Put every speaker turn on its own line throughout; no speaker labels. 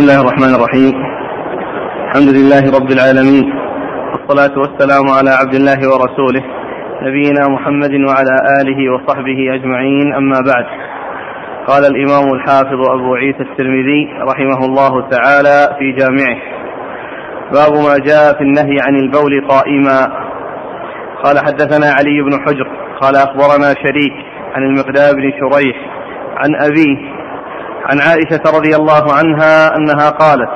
بسم الله الرحمن الرحيم. الحمد لله رب العالمين. والصلاة والسلام على عبد الله ورسوله نبينا محمد وعلى آله وصحبه أجمعين. أما بعد. قال الإمام الحافظ أبو عيسى الترمذي رحمه الله تعالى في جامعه. باب ما جاء في النهي عن البول قائما. قال حدثنا علي بن حجر. قال أخبرنا شريك عن المقداد بن شريح عن أبيه عن عائشة رضي الله عنها أنها قالت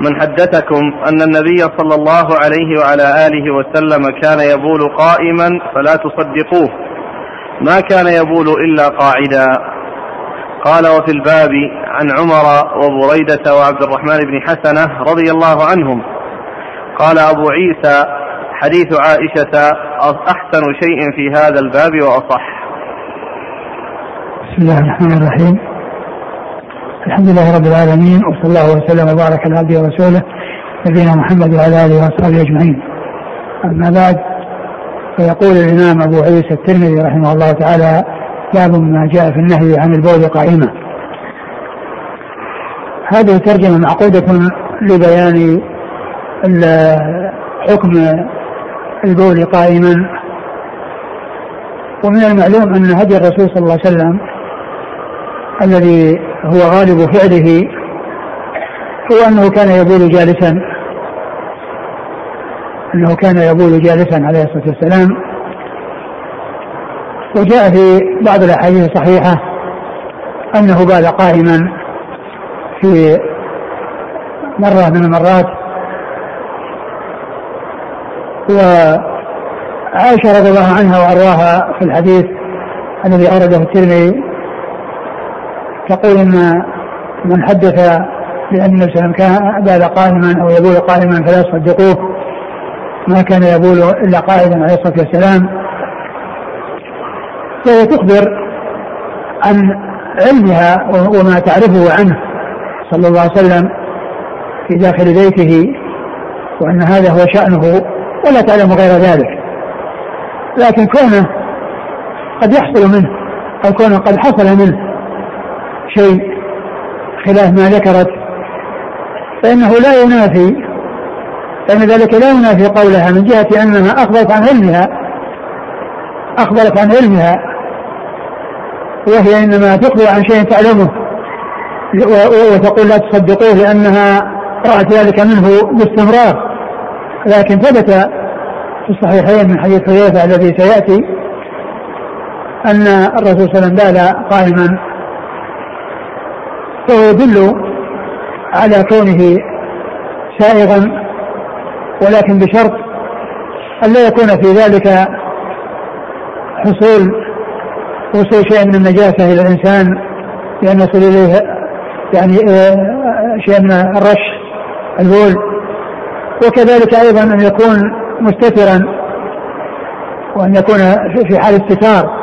من حدثكم أن النبي صلى الله عليه وعلى آله وسلم كان يبول قائما فلا تصدقوه. ما كان يبول إلا قاعدا. قال وفي الباب عن عمر وبريدة وعبد الرحمن بن حسنة رضي الله عنهم. قال أبو عيسى حديث عائشة أحسن شيء في هذا الباب وأصح.
بسم الله الرحمن الرحيم. الحمد لله رب العالمين وصلى الله وسلم وبارك على عبده ورسوله نبينا محمد وعلى آله وأصحابه أجمعين. أما بعد فيقول الإمام أبو عيسى الترمذي رحمه الله تعالى باب ما جاء في النهي عن البول قائما. هذه ترجمه معقودة لبيان حكم البول قائما ومن المعلوم أن هدي الرسول صلى الله عليه وسلم الذي هو غالب فعله هو أنه كان يبول جالسا أنه كان يبول جالسا عليه الصلاة والسلام. وجاء في بعض الأحاديث الصحيحة أنه بال قائما في مرة من المرات وعائشة رضي الله عنها وأرواها في الحديث الذي أورده الترمذي تقول إن من حدث بأن النبي صلى الله عليه وسلم كان بال قائما أو يبول قائما فلا يصدقوه ما كان يبول إلا قائدا عليه الصلاة والسلام. فهي تخبر عن علمها وما تعرفه عنه صلى الله عليه وسلم في داخل بيته وأن هذا هو شأنه ولا تعلم غير ذلك. لكن كونه قد يحصل منه أو كونه قد حصل منه شيء خلاف ما ذكرت فإنه لا ينافي فإن ذلك لا ينافي قولها من جهة أنها أخبرت عن علمها أخبرت عن علمها وهي إنما تخبر عن شيء تعلمه وتقول لا تصدقوه لأنها رأت ذلك منه باستمرار. لكن ثبت في الصحيحين من حديث حذيفة الذي سيأتي أن الرسول صلى الله عليه وسلم قائما فهو يدل على كونه سائغا ولكن بشرط أن لا يكون في ذلك حصول وصول شيء من النجاسة إلى الإنسان بأن يصل إليه يعني آه، شيء من الرش البول وكذلك أيضا أن يكون مستترا وأن يكون في حال استتار.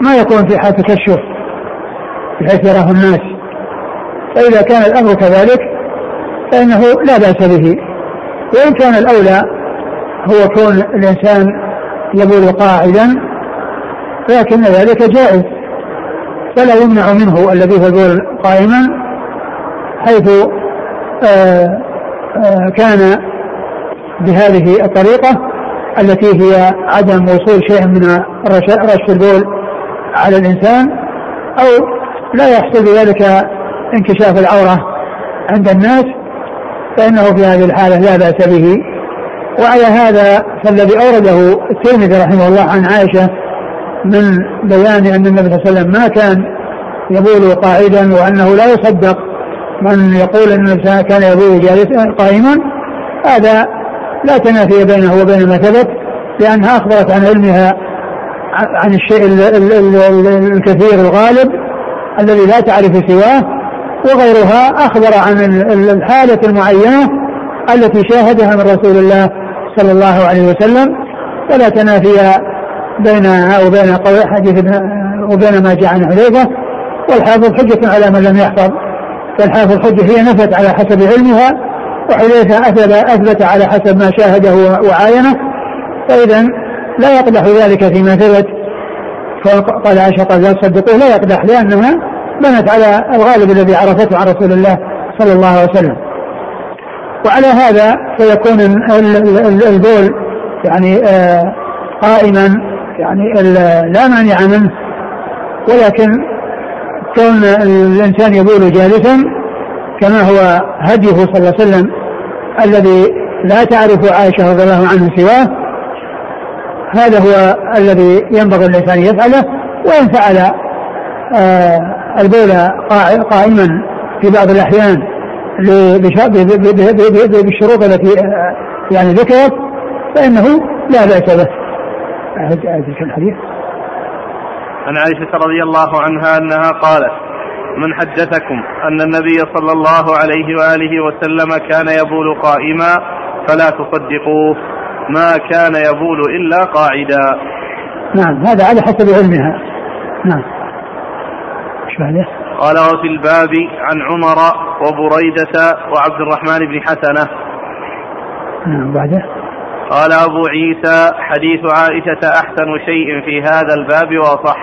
ما يكون في حال تكشف بحيث يراه الناس. فإذا كان الأمر كذلك فإنه لا بأس به. وإن كان الأولى هو كون الإنسان يبول قاعدا لكن ذلك جائز. فلا يمنع منه الذي يبول قائما حيث آآ آآ كان بهذه الطريقة التي هي عدم وصول شيء من رش البول على الإنسان أو لا يحصل بذلك انكشاف العورة عند الناس فإنه في هذه الحالة لا بأس به. وعلى هذا فالذي أورده الترمذي رحمه الله عن عائشة من بيان أن النبي صلى الله عليه وسلم ما كان يبول قاعدا وأنه لا يصدق من يقول أن كان يبول جالسا قائما هذا لا تنافي بينه وبين ما ثبت لأنها أخبرت عن علمها عن الشيء الكثير الغالب الذي لا تعرف سواه وغيرها أخبر عن الحالة المعينة التي شاهدها من رسول الله صلى الله عليه وسلم فلا تنافي بينها وبين حديث وبين ما جاء عن حذيفة. والحافظ حجة على من لم يحفظ. فالحافظ حجة هي نفت على حسب علمها وحذيفة أثبت, أثبت على حسب ما شاهده وعاينه. فإذا لا يقدح ذلك فيما ثبت. قال عائشة قال لا تصدقوه لا يقدح لأنها بنت على الغالب الذي عرفته عن رسول الله صلى الله عليه وسلم. وعلى هذا فيكون البول يعني آه، قائما يعني لا مانع منه. ولكن كون الإنسان يبول جالسا كما هو هديه صلى الله عليه وسلم الذي لا تعرف عائشة رضي الله عنها سواه هذا هو الذي ينبغي الإنسان يفعله وإن فعل البول قائما في بعض الأحيان بالشروط التي آه، يعني ذكرت فإنه لا بأس به. الحديث
عن عائشة رضي الله عنها أنها قالت من حدثكم أن النبي صلى الله عليه وآله وسلم كان يبول قائما فلا تصدقوه ما كان يبول إلا قاعدا
نعم هذا على حسب علمها نعم؟
قال وفي الباب عن عمر وبريدة وعبد الرحمن بن حسنة.
نعم بعده.
قال أبو عيسى حديث عائشة أحسن شيء في هذا الباب وأصح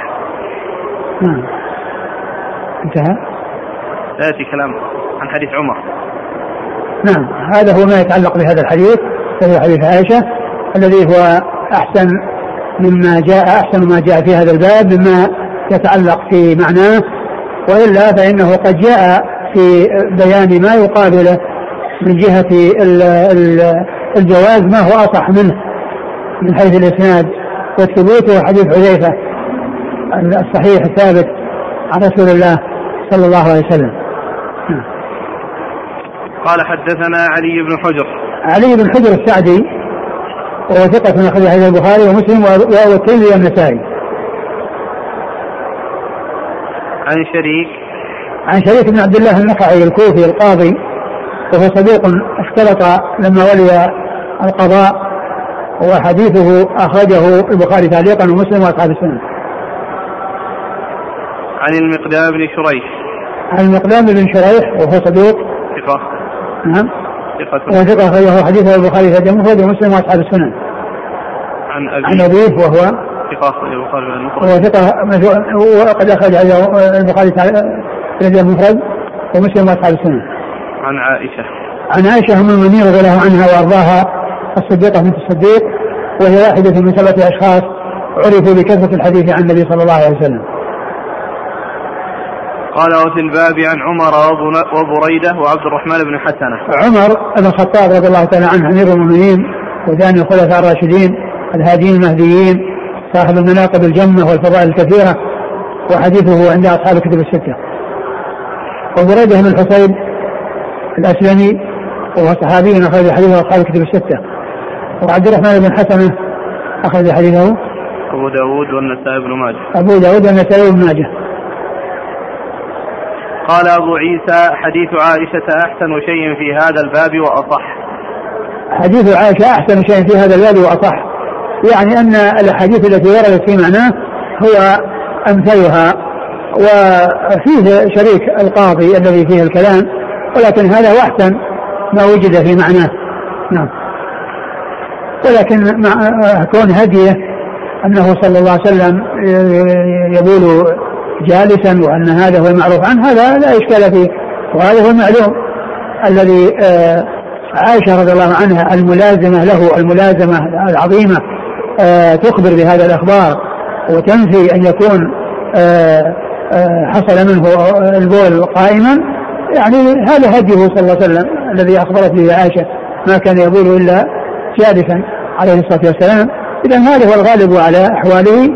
نعم انتهى؟
لا يأتي كلام عن حديث عمر.
نعم هذا هو ما يتعلق بهذا الحديث وهو حديث عائشة الذي هو أحسن مما جاء أحسن ما جاء في هذا الباب مما يتعلق في معناه وإلا فإنه قد جاء في بيان ما يقابله من جهة الجواز ما هو أصح منه من حيث الإسناد والثبوت هو حديث حذيفة الصحيح الثابت عن رسول الله صلى الله عليه وسلم
قال حدثنا علي بن حجر
علي بن حجر السعدي وهو ثقة من أخرج حديث البخاري ومسلم والترمذي والنسائي.
عن شريك
عن شريك بن عبد الله النخعي الكوفي القاضي وهو صديق اختلط لما ولي القضاء وحديثه أخرجه البخاري تعليقا ومسلم وأصحاب السنة.
عن المقدام بن شريح.
عن المقدام بن شريح وهو صديق.
ثقة.
نعم. ثقة. وثقة أخرجه حديثه البخاري في المفرد ومسلم وأصحاب السنن.
عن أبي.
عن أبيه وهو.
ثقة أخرجه البخاري في المفرد.
وهو ثقة وقد أخرج البخاري في المفرد ومسلم وأصحاب السنن.
عن عائشة.
عن عائشة أم المؤمنين رضي الله عنها وأرضاها الصديقة بنت الصديق وهي واحدة من سبعة أشخاص عرفوا بكثرة الحديث عن النبي صلى الله عليه وسلم.
قال وفي الباب عن عمر وبريدة وعبد الرحمن بن حسنة
عمر بن الخطاب رضي الله تعالى عنه أمير المؤمنين وثاني الخلفاء الراشدين الهاديين المهديين صاحب المناقب الجمة والفضائل الكثيرة وحديثه عند أصحاب الكتب الستة. وبريدة بن الحصين الأسلمي وهو صحابي أخرج حديثه أصحاب الكتب الستة. وعبد الرحمن بن حسنة أخرج حديثه.
أبو داود والنسائي بن ماجه.
أبو داود والنسائي بن ماجه.
قال أبو عيسى حديث عائشة أحسن شيء في هذا الباب وأصح.
حديث عائشة أحسن شيء في هذا الباب وأصح. يعني أن الأحاديث التي وردت في معناه هو أمثلها وفيه شريك القاضي الذي فيه الكلام ولكن هذا أحسن ما وجد في معناه. نعم. ولكن مع كون هديه أنه صلى الله عليه وسلم يقول جالسا وأن هذا هو المعروف عنه هذا لا إشكال فيه وهذا هو المعلوم الذي آه، عائشة رضي الله عنها الملازمة له الملازمة العظيمة آه، تخبر بهذا الأخبار وتنفي أن يكون آه، حصل منه البول قائما يعني هذا هديه صلى الله عليه وسلم الذي أخبرت به عائشة ما كان يبول إلا جالسا عليه الصلاة والسلام. اذا هذا هو الغالب على أحواله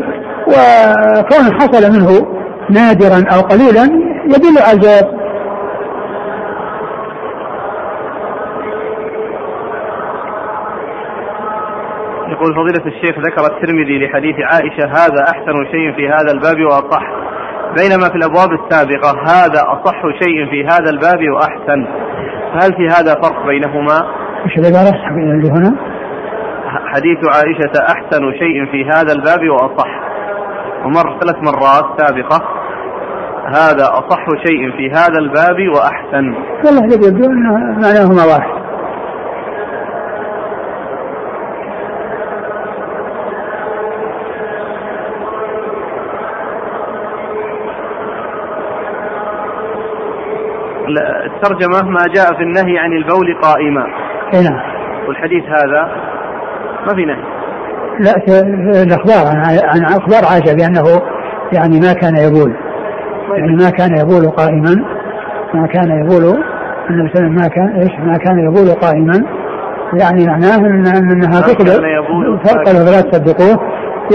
وكون حصل منه نادرا أو قليلا يدل على
يقول فضيلة الشيخ ذكر الترمذي لحديث عائشة هذا أحسن شيء في هذا الباب وأصح. بينما في الأبواب السابقة هذا أصح شيء في هذا الباب وأحسن. فهل في هذا فرق بينهما؟
إيش العبارة اللي هنا؟
حديث عائشة أحسن شيء في هذا الباب وأصح. ومر ثلاث مرات سابقة هذا أصح شيء في هذا الباب وأحسن.
والله يبدو أن معناهما واحد.
الترجمة ما جاء في النهي عن البول قائما.
اي نعم
والحديث هذا ما في نهي.
لا الأخبار. عن أخبار عائشه بأنه يعني ما كان يبول. يعني ما كان يبول قائما. ما كان يبول النبي صلى ما كان إيش؟ ما كان يبول قائما. يعني معناه إن إنها تخبر قالوا فلا تصدقوه.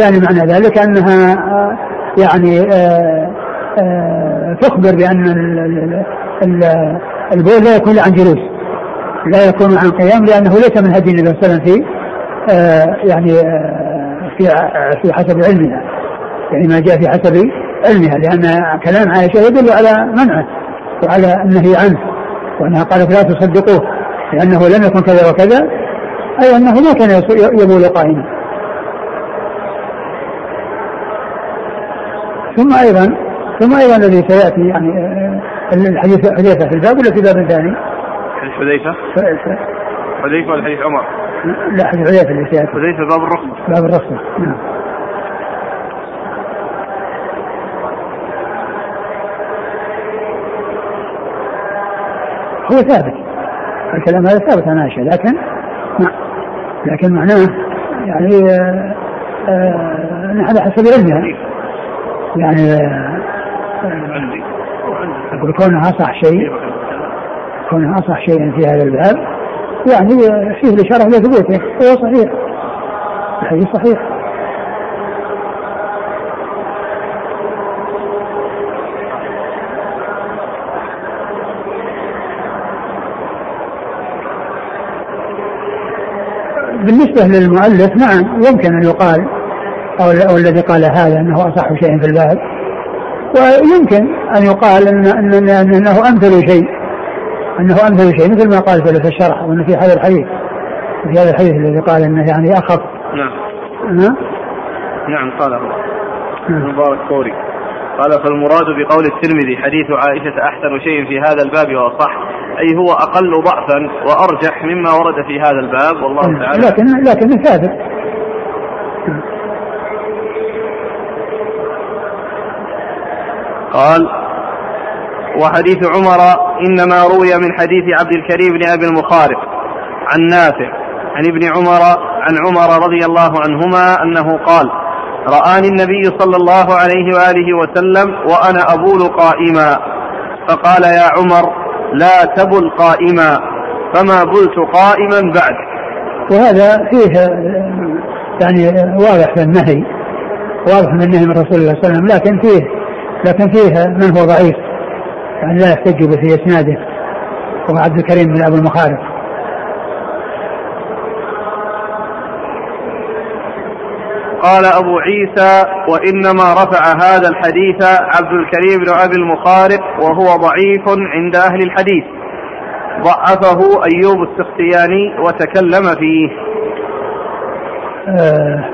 يعني معنى ذلك أنها يعني آه، آه، تخبر بأن البول لا يكون عن جلوس لا يكون عن قيام لأنه ليس من هدي النبي صلى الله عليه وسلم في آه، يعني في في حسب علمها يعني ما جاء في حسب علمها لأن كلام عائشة يدل على منعه وعلى النهي عنه وأنها قالت لا تصدقوه لأنه لم يكن كذا وكذا أي أنه ما كان يبول قائما. ثم أيضا ثم أيضا الذي سيأتي يعني آه، الحديث حذيفة في الباب ولا في باب ثاني؟
حديث حذيفة؟ حذيفة ولا حديث عمر؟
لا حديث حذيفة اللي سياتي
حذيفة باب الرخصه
باب الرخصه نعم. هو ثابت. الكلام هذا ثابت عن عائشة لكن لكن معناه يعني آه آه على حسب علمها. يعني أقول كونها أصح شيء كونها أصح شيء في هذا الباب يعني فيه الإشارة إلى ثبوته هو صحيح. الحديث صحيح. بالنسبة للمؤلف نعم يمكن أن يقال أو الذي قال هذا أنه أصح شيء في الباب. ويمكن أن يقال أن, أن, أن أنه أمثل شيء. أنه أمثل شيء مثل ما قال في الشرح وأن في هذا الحديث. في هذا الحديث الذي قال أنه يعني أخف.
نعم. نعم؟ نعم قاله نعم. مبارك فوري. قال فالمراد بقول الترمذي حديث عائشة أحسن شيء في هذا الباب وأصح أي هو أقل ضعفا وأرجح مما ورد في هذا الباب والله نعم. تعالى.
لكن لكن ثابت
قال وحديث عمر إنما روي من حديث عبد الكريم بن أبي المخارق عن نافع عن ابن عمر عن عمر رضي الله عنهما أنه قال رآني النبي صلى الله عليه وآله وسلم وأنا أبول قائما فقال يا عمر لا تبل قائما فما بلت قائما بعد
وهذا فيه يعني واضح في النهي واضح من النهي من رسول الله صلى الله عليه وسلم لكن فيه لكن فيه من هو ضعيف. يعني لا يحتج في إسناده. وهو عبد الكريم بن أبي المخالف
قال أبو عيسى وإنما رفع هذا الحديث عبد الكريم بن أبي المخارق وهو ضعيف عند أهل الحديث. ضعفه أيوب السختياني وتكلم فيه.
آه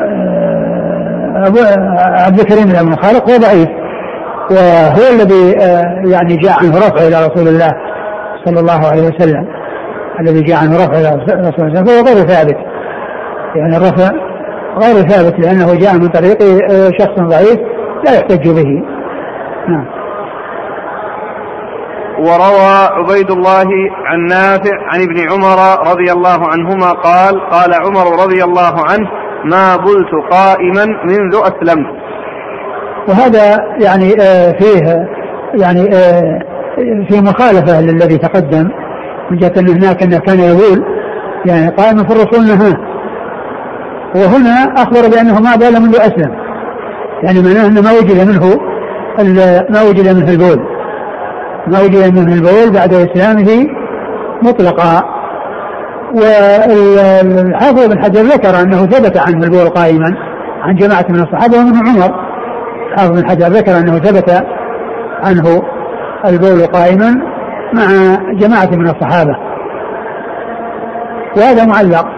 آه أبو عبد الكريم بن أبي المخارق هو ضعيف. وهو الذي آه، يعني جاء عنه رفع إلى رسول الله صلى الله عليه وسلم. الذي جاء عنه رفع إلى رسول الله فهو غير ثابت. يعني الرفع غير ثابت لأنه جاء من طريق آه، شخص ضعيف لا يحتج به. نعم.
وروى عبيد الله عن نافع عن ابن عمر رضي الله عنهما قال قال عمر رضي الله عنه ما بلت قائما منذ أسلمت.
وهذا يعني آه، فيه يعني آه، في مخالفة للذي تقدم. من جهة أن هناك أنه كان يقول يعني قائما في الرسول نهاه وهنا أخبر بأنه ما بال منذ أسلم. يعني معناه أنه ما وجد منه ما وجد منه البول. ما وجد منه البول بعد إسلامه مطلقا. والحافظ بن حجر ذكر أنه ثبت عنه البول قائما عن جماعة من الصحابة ومنهم عمر. حافظ بن حجر ذكر أنه ثبت عنه البول قائما مع جماعة من الصحابة. وهذا معلق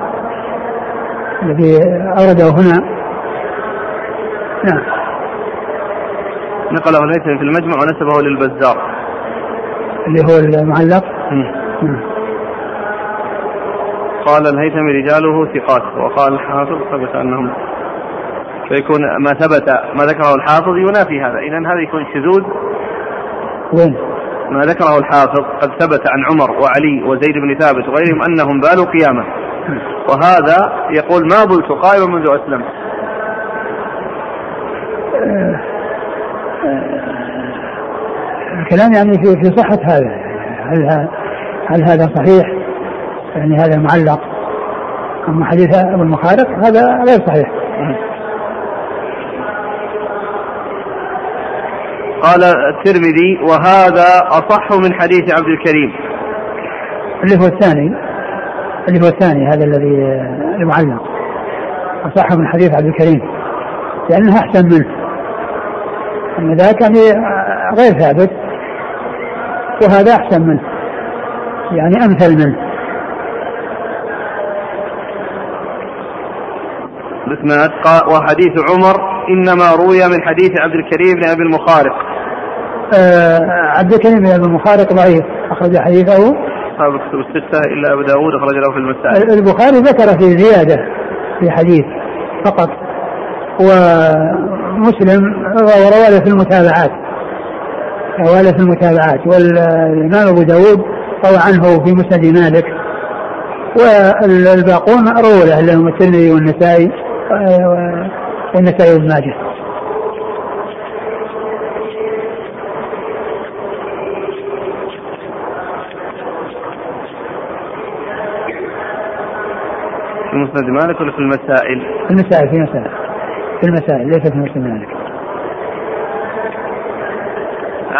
الذي أورده هنا.
نعم. نقله الهيثمي في المجمع ونسبه للبزار.
اللي هو المعلق؟
نعم. قال الهيثمي رجاله ثقات وقال الحافظ ثبت أنهم فيكون ما ثبت ما ذكره الحافظ ينافي هذا. إذا هذا يكون شذوذ.
وين؟
ما ذكره الحافظ قد ثبت عن عمر وعلي وزيد بن ثابت وغيرهم أنهم بالوا قياما وهذا يقول ما بلت قائما منذ أسلمت.
الكلام يعني في في صحة هذا. هل هل هذا صحيح؟ يعني هذا معلق. أما حديث أبو المخارق هذا غير صحيح.
قال الترمذي وهذا أصح من حديث عبد الكريم.
اللي هو الثاني اللي هو الثاني هذا الذي المعلق. أصح من حديث عبد الكريم. لأنه أحسن منه. أن ذاك يعني غير ثابت. وهذا أحسن منه. يعني أمثل منه.
وحديث عمر إنما روي من حديث عبد الكريم بن أبي المخارق.
آه عبد الكريم بن المخارق ضعيف. أخرج حديثه.
اصحاب الكتب الستة إلا أبو داود أخرج له في المسائل.
البخاري ذكر في زيادة في حديث فقط ومسلم روى له في المتابعات. روى في المتابعات. والإمام أبو داود روى عنه في مسند مالك. والباقون رووا له لهم الترمذي والنسائي والنسائي وابن ماجه.
في مسند مالك ولا في المسائل؟
في المسائل في المسائل في المسائل ليس في مسند مالك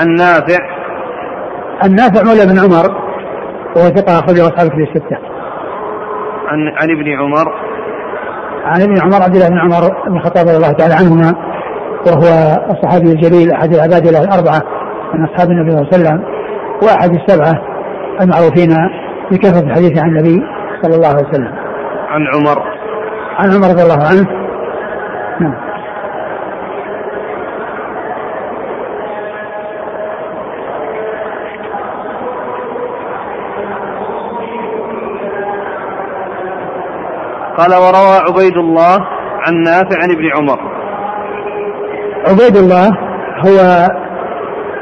عن نافع
عن نافع مولى بن عمر وهو ثقة أخرجه أصحاب الكتب الستة.
عن عن ابن عمر
عن ابن عمر عبد الله بن عمر بن الخطاب رضي الله تعالى عنهما وهو الصحابي الجليل أحد العباد له الأربعة من أصحاب النبي صلى الله عليه وسلم وأحد السبعة المعروفين بكثرة الحديث عن النبي صلى الله عليه وسلم.
عن عمر
عن عمر رضي الله عنه نعم.
قال وروى عبيد الله عن نافع عن ابن عمر
عبيد الله هو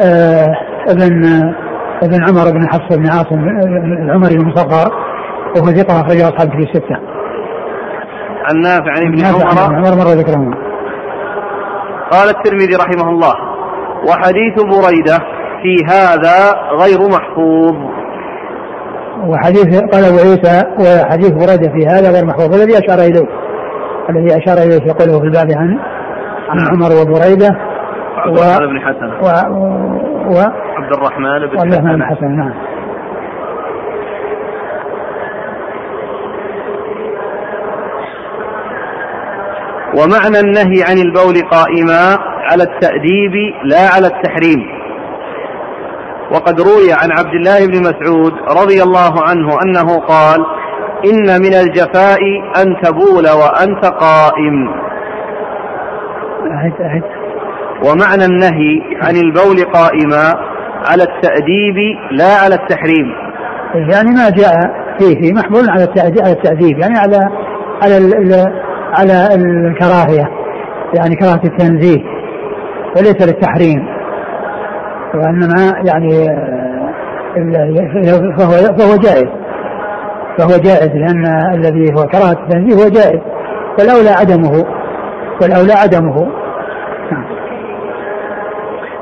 آه ابن ابن عمر بن حفص بن عاصم العمري المصغر وهو ثقة أخرجه أصحاب في الستة.
عن نافع عن ابن عمر.
عمر مر ذكرهما.
قال الترمذي رحمه الله وحديث بريدة في هذا غير محفوظ.
وحديث قال أبو عيسى وحديث بريدة في هذا غير محفوظ. الذي أشار إليه الذي أشار إليه في قوله في الباب عن عن. عمر وبريدة.
و بن حسن.
و, و...
عبد الرحمن بن
حسن بن حسن. نعم.
ومعنى النهي عن البول قائما على التأديب لا على التحريم. وقد روي عن عبد الله بن مسعود رضي الله عنه أنه قال إن من الجفاء أن تبول وأنت قائم. ومعنى النهي عن البول قائما على التأديب لا على التحريم.
يعني ما جاء فيه محمول على التأديب يعني على على على الكراهية يعني كراهة التنزيه وليس للتحريم. وإنما يعني فهو فهو جائز. فهو جائز لأن الذي هو كراهه التنزيه هو جائز. والاولى عدمه والأولى عدمه.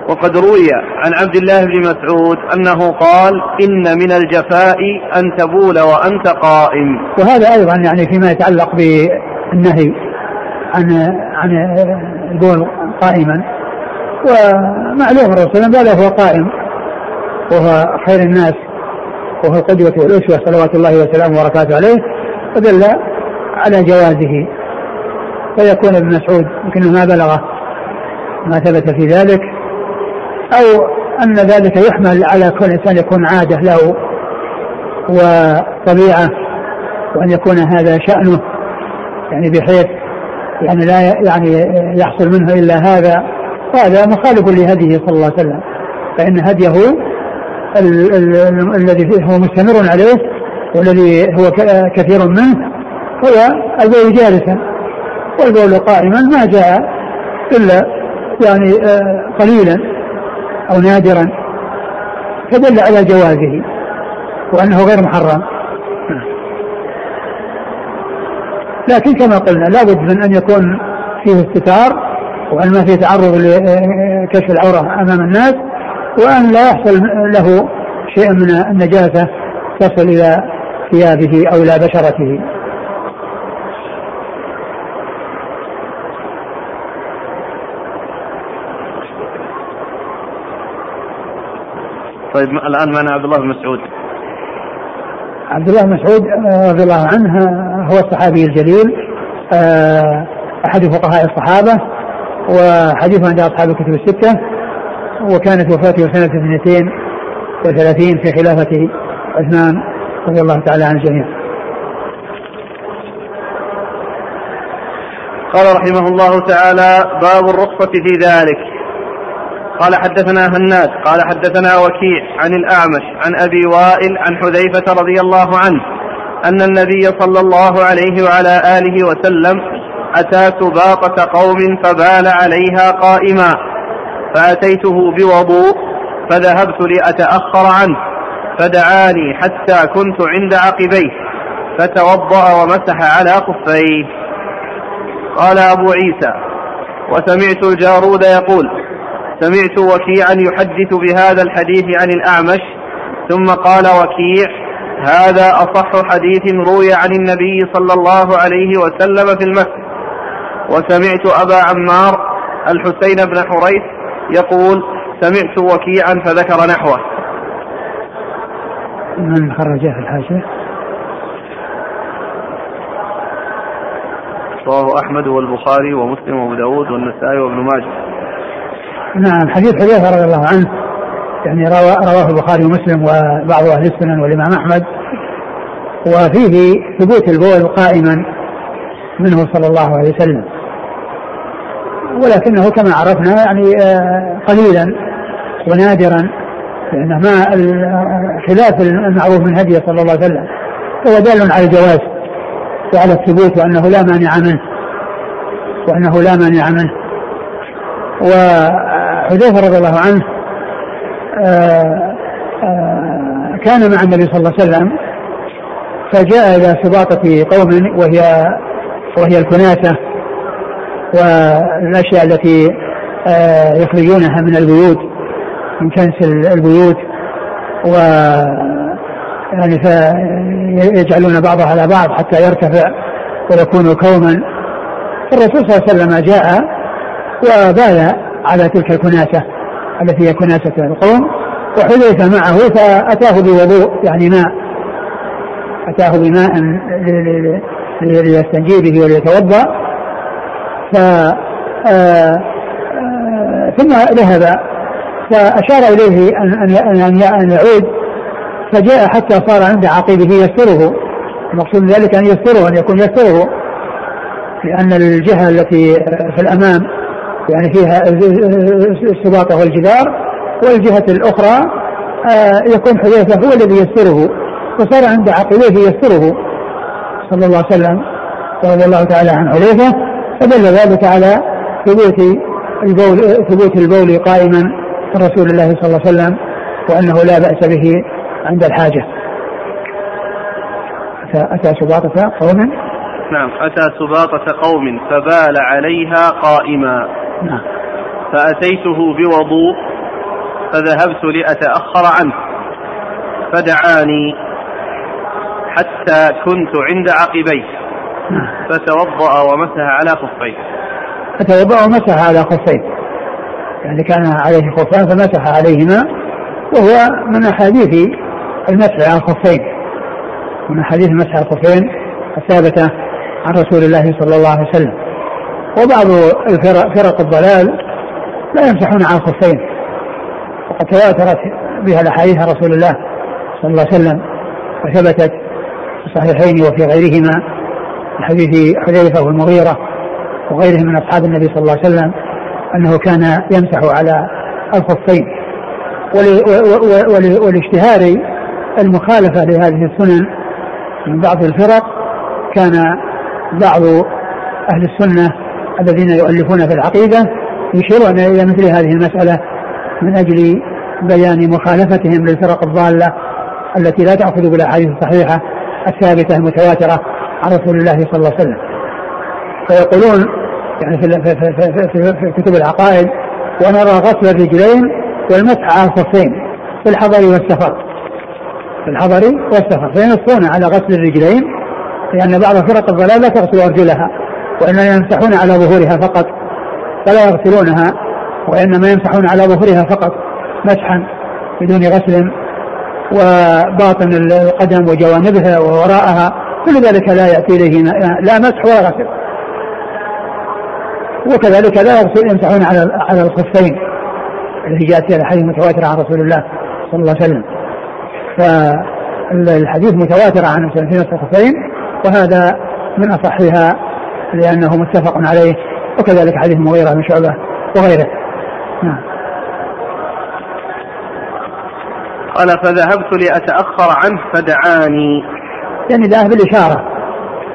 وقد روي عن عبد الله بن مسعود أنه قال إن من الجفاء أن تبول وأنت قائم.
وهذا أيضا يعني فيما يتعلق بالنهي عن عن البول قائما. ومعلوم الرسول صلى الله عليه وسلم هو قائم. وهو خير الناس. وهو القدوة والأسوة صلوات الله وسلامه وبركاته عليه. فدل على جوازه. فيكون ابن مسعود يمكن ما بلغه ما ثبت في ذلك. أو أن ذلك يحمل على كون الإنسان يكون عادة له. وطبيعة. وأن يكون هذا شأنه. يعني بحيث يعني لا يعني يحصل منه إلا هذا هذا مخالف لهديه صلى الله عليه وسلم. فإن هديه الذي هو مستمر عليه والذي هو كثير منه هو البول جالسا والبول قائما ما جاء إلا يعني آه، قليلا أو نادرا فدل على جوازه وأنه غير محرم. لكن كما قلنا لابد من أن يكون فيه استتار وأن ما فيه تعرض لكشف العورة أمام الناس وأن لا يحصل له شيء من النجاسة تصل إلى ثيابه أو إلى بشرته.
طيب الآن معنا عبد الله بن مسعود.
عبد الله بن مسعود رضي الله عنه هو الصحابي الجليل آه، أحد فقهاء الصحابة وحديثه عند أصحاب الكتب الستة وكانت وفاته سنة 32 في خلافة عثمان رضي الله تعالى عن الجميع.
قال رحمه الله تعالى باب الرخصة في ذلك قال حدثنا هناد قال حدثنا وكيع عن الأعمش عن أبي وائل عن حذيفة رضي الله عنه أن النبي صلى الله عليه وعلى آله وسلم أتى سباطة قوم فبال عليها قائما. فأتيته بوضوء فذهبت لأتأخر عنه فدعاني حتى كنت عند عقبيه فتوضأ ومسح على خفيه. قال أبو عيسى وسمعت الجارود يقول سمعت وكيعا يحدث بهذا الحديث عن الأعمش ثم قال وكيع هذا أصح حديث روي عن النبي صلى الله عليه وسلم في المسجد. وسمعت أبا عمار الحسين بن حريث يقول سمعت وكيعا فذكر نحوه.
من خرجه في الحاشية؟
رواه أحمد والبخاري ومسلم وأبو داود والنسائي وابن ماجه.
نعم حديث حذيفة رضي الله عنه. يعني رواه البخاري ومسلم وبعض أهل السنن والإمام أحمد. وفيه ثبوت البول قائما منه صلى الله عليه وسلم. ولكنه كما عرفنا يعني آه، قليلا ونادرا لأن ما خلاف المعروف من هديه صلى الله عليه وسلم. هو دال على الجواز وعلى الثبوت وأنه لا مانع منه وأنه لا مانع منه. وحذيفة رضي الله عنه كان مع النبي صلى الله عليه وسلم فجاء إلى سباطة قوم وهي وهي الكناسة والأشياء التي آه، يخرجونها من البيوت من كنس البيوت و يعني فيجعلون بعضها على بعض حتى يرتفع ويكون كوما. الرسول صلى الله عليه وسلم جاء وبال على تلك الكناسة. التي هي كناسة القوم وحذيفة معه فأتاه بوضوء يعني ماء. أتاه بماء ليستنجي به وليتوضأ. ف آه، آه، ثم ذهب. فأشار إليه أن أن أن يعود. فجاء حتى صار عند عقيبه يستره. المقصود من ذلك أن يستره أن يكون يستره لأن الجهة التي في الأمام يعني فيها السباطة والجدار والجهة الأخرى آه، يكون حذيفة هو الذي يستره وصار عند عقبيه يستره. صلى الله عليه وسلم رضي الله تعالى عن حذيفة فدل ذلك على ثبوت البول ثبوت البول قائما رسول الله صلى الله عليه وسلم وأنه لا بأس به عند الحاجة. أتى سباطة قوم
نعم أتى سباطة قوم فبال عليها قائما. نعم. فأتيته بوضوء فذهبت لأتأخر عنه. فدعاني حتى كنت عند عقبيه. نعم. فتوضأ ومسح على خفيه.
فتوضأ ومسح على خفيه. يعني كان عليه خفان فمسح عليهما وهو من أحاديث المسح على الخفين من أحاديث المسح على الخفين الثابتة عن رسول الله صلى الله عليه وسلم. وبعض الفرق فرق الضلال لا يمسحون على الخفين وقد تواترت بها الأحاديث عن رسول الله صلى الله عليه وسلم وثبتت في الصحيحين وفي غيرهما من حديث حذيفة والمغيره وغيرهم من أصحاب النبي صلى الله عليه وسلم أنه كان يمسح على الخفين. ولاشتهار المخالفة لهذه السنن من بعض الفرق كان بعض أهل السنة الذين يؤلفون في العقيدة يشيرون إلى مثل هذه المسألة من أجل بيان مخالفتهم للفرق الضالة التي لا تأخذ بالأحاديث الصحيحة الثابتة المتواترة عن رسول الله صلى الله عليه وسلم. فيقولون يعني في, في, في, في, في كتب العقائد ونرى غسل الرجلين والمسح على الخفين في الحضر والسفر. في الحضر والسفر. فينصون على غسل الرجلين لأن بعض فرق الضلال لا تغسل أرجلها. وإنما يمسحون على ظهورها فقط فلا يغسلونها وإنما يمسحون على ظهورها فقط مسحا بدون غسل وباطن القدم وجوانبها ووراءها كل ذلك لا يأتي إليه لا مسح ولا غسل. وكذلك لا يغسل يمسحون على على الخفين التي جاءت في الحديث متواترة عن رسول الله صلى الله عليه وسلم. فالحديث متواتر عن سنتين الخفين وهذا من أصحها لأنه متفق عليه وكذلك حديث المغيرة بن شعبة وغيره. نعم.
قال فذهبت لأتأخر عنه فدعاني.
يعني ذهب بالإشارة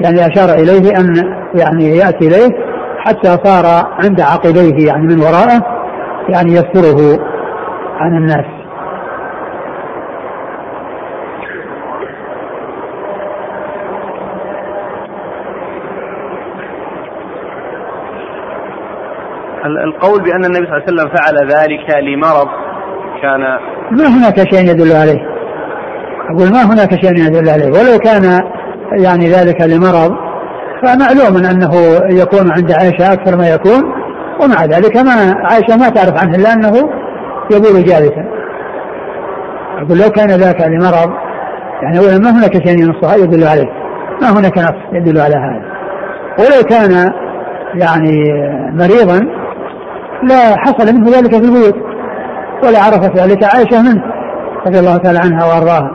يعني أشار إليه أن يعني يأتي إليه حتى صار عند عقبيه يعني من وراءه يعني يستره عن الناس.
القول بأن النبي صلى الله عليه وسلم فعل ذلك لمرض كان
ما هناك شيء يدل عليه؟ أقول ما هناك شيء يدل عليه؟ ولو كان يعني ذلك لمرض فمعلوم أنه يكون عند عائشة أكثر ما يكون ومع ذلك ما عائشة ما تعرف عنه إلا أنه يبول جالسا. أقول لو كان ذاك لمرض يعني أولا ما هناك شيء ينصها يدل عليه. ما هناك نص يدل على هذا. ولو كان يعني مريضا لا حصل منه ذلك في البيوت ولا عرفت ذلك عائشة منه رضي الله تعالى عنها وأرضاها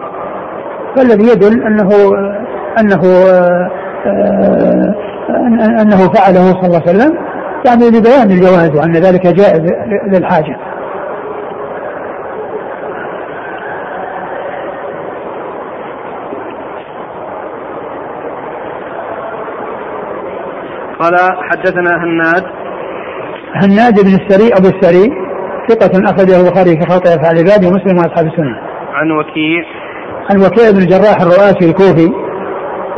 فالذي يدل انه أنه أنه فعله صلى الله عليه وسلم يعني لبيان الجواز وأن ذلك جائز للحاجة.
قال حدثنا هناد
هناد بن السري أبو السري ثقة أخرجه البخاري في خلق أفعال العباد ومسلم وأصحاب السنة.
عن وكيع
عن وكيع بن الجراح الرؤاسي الكوفي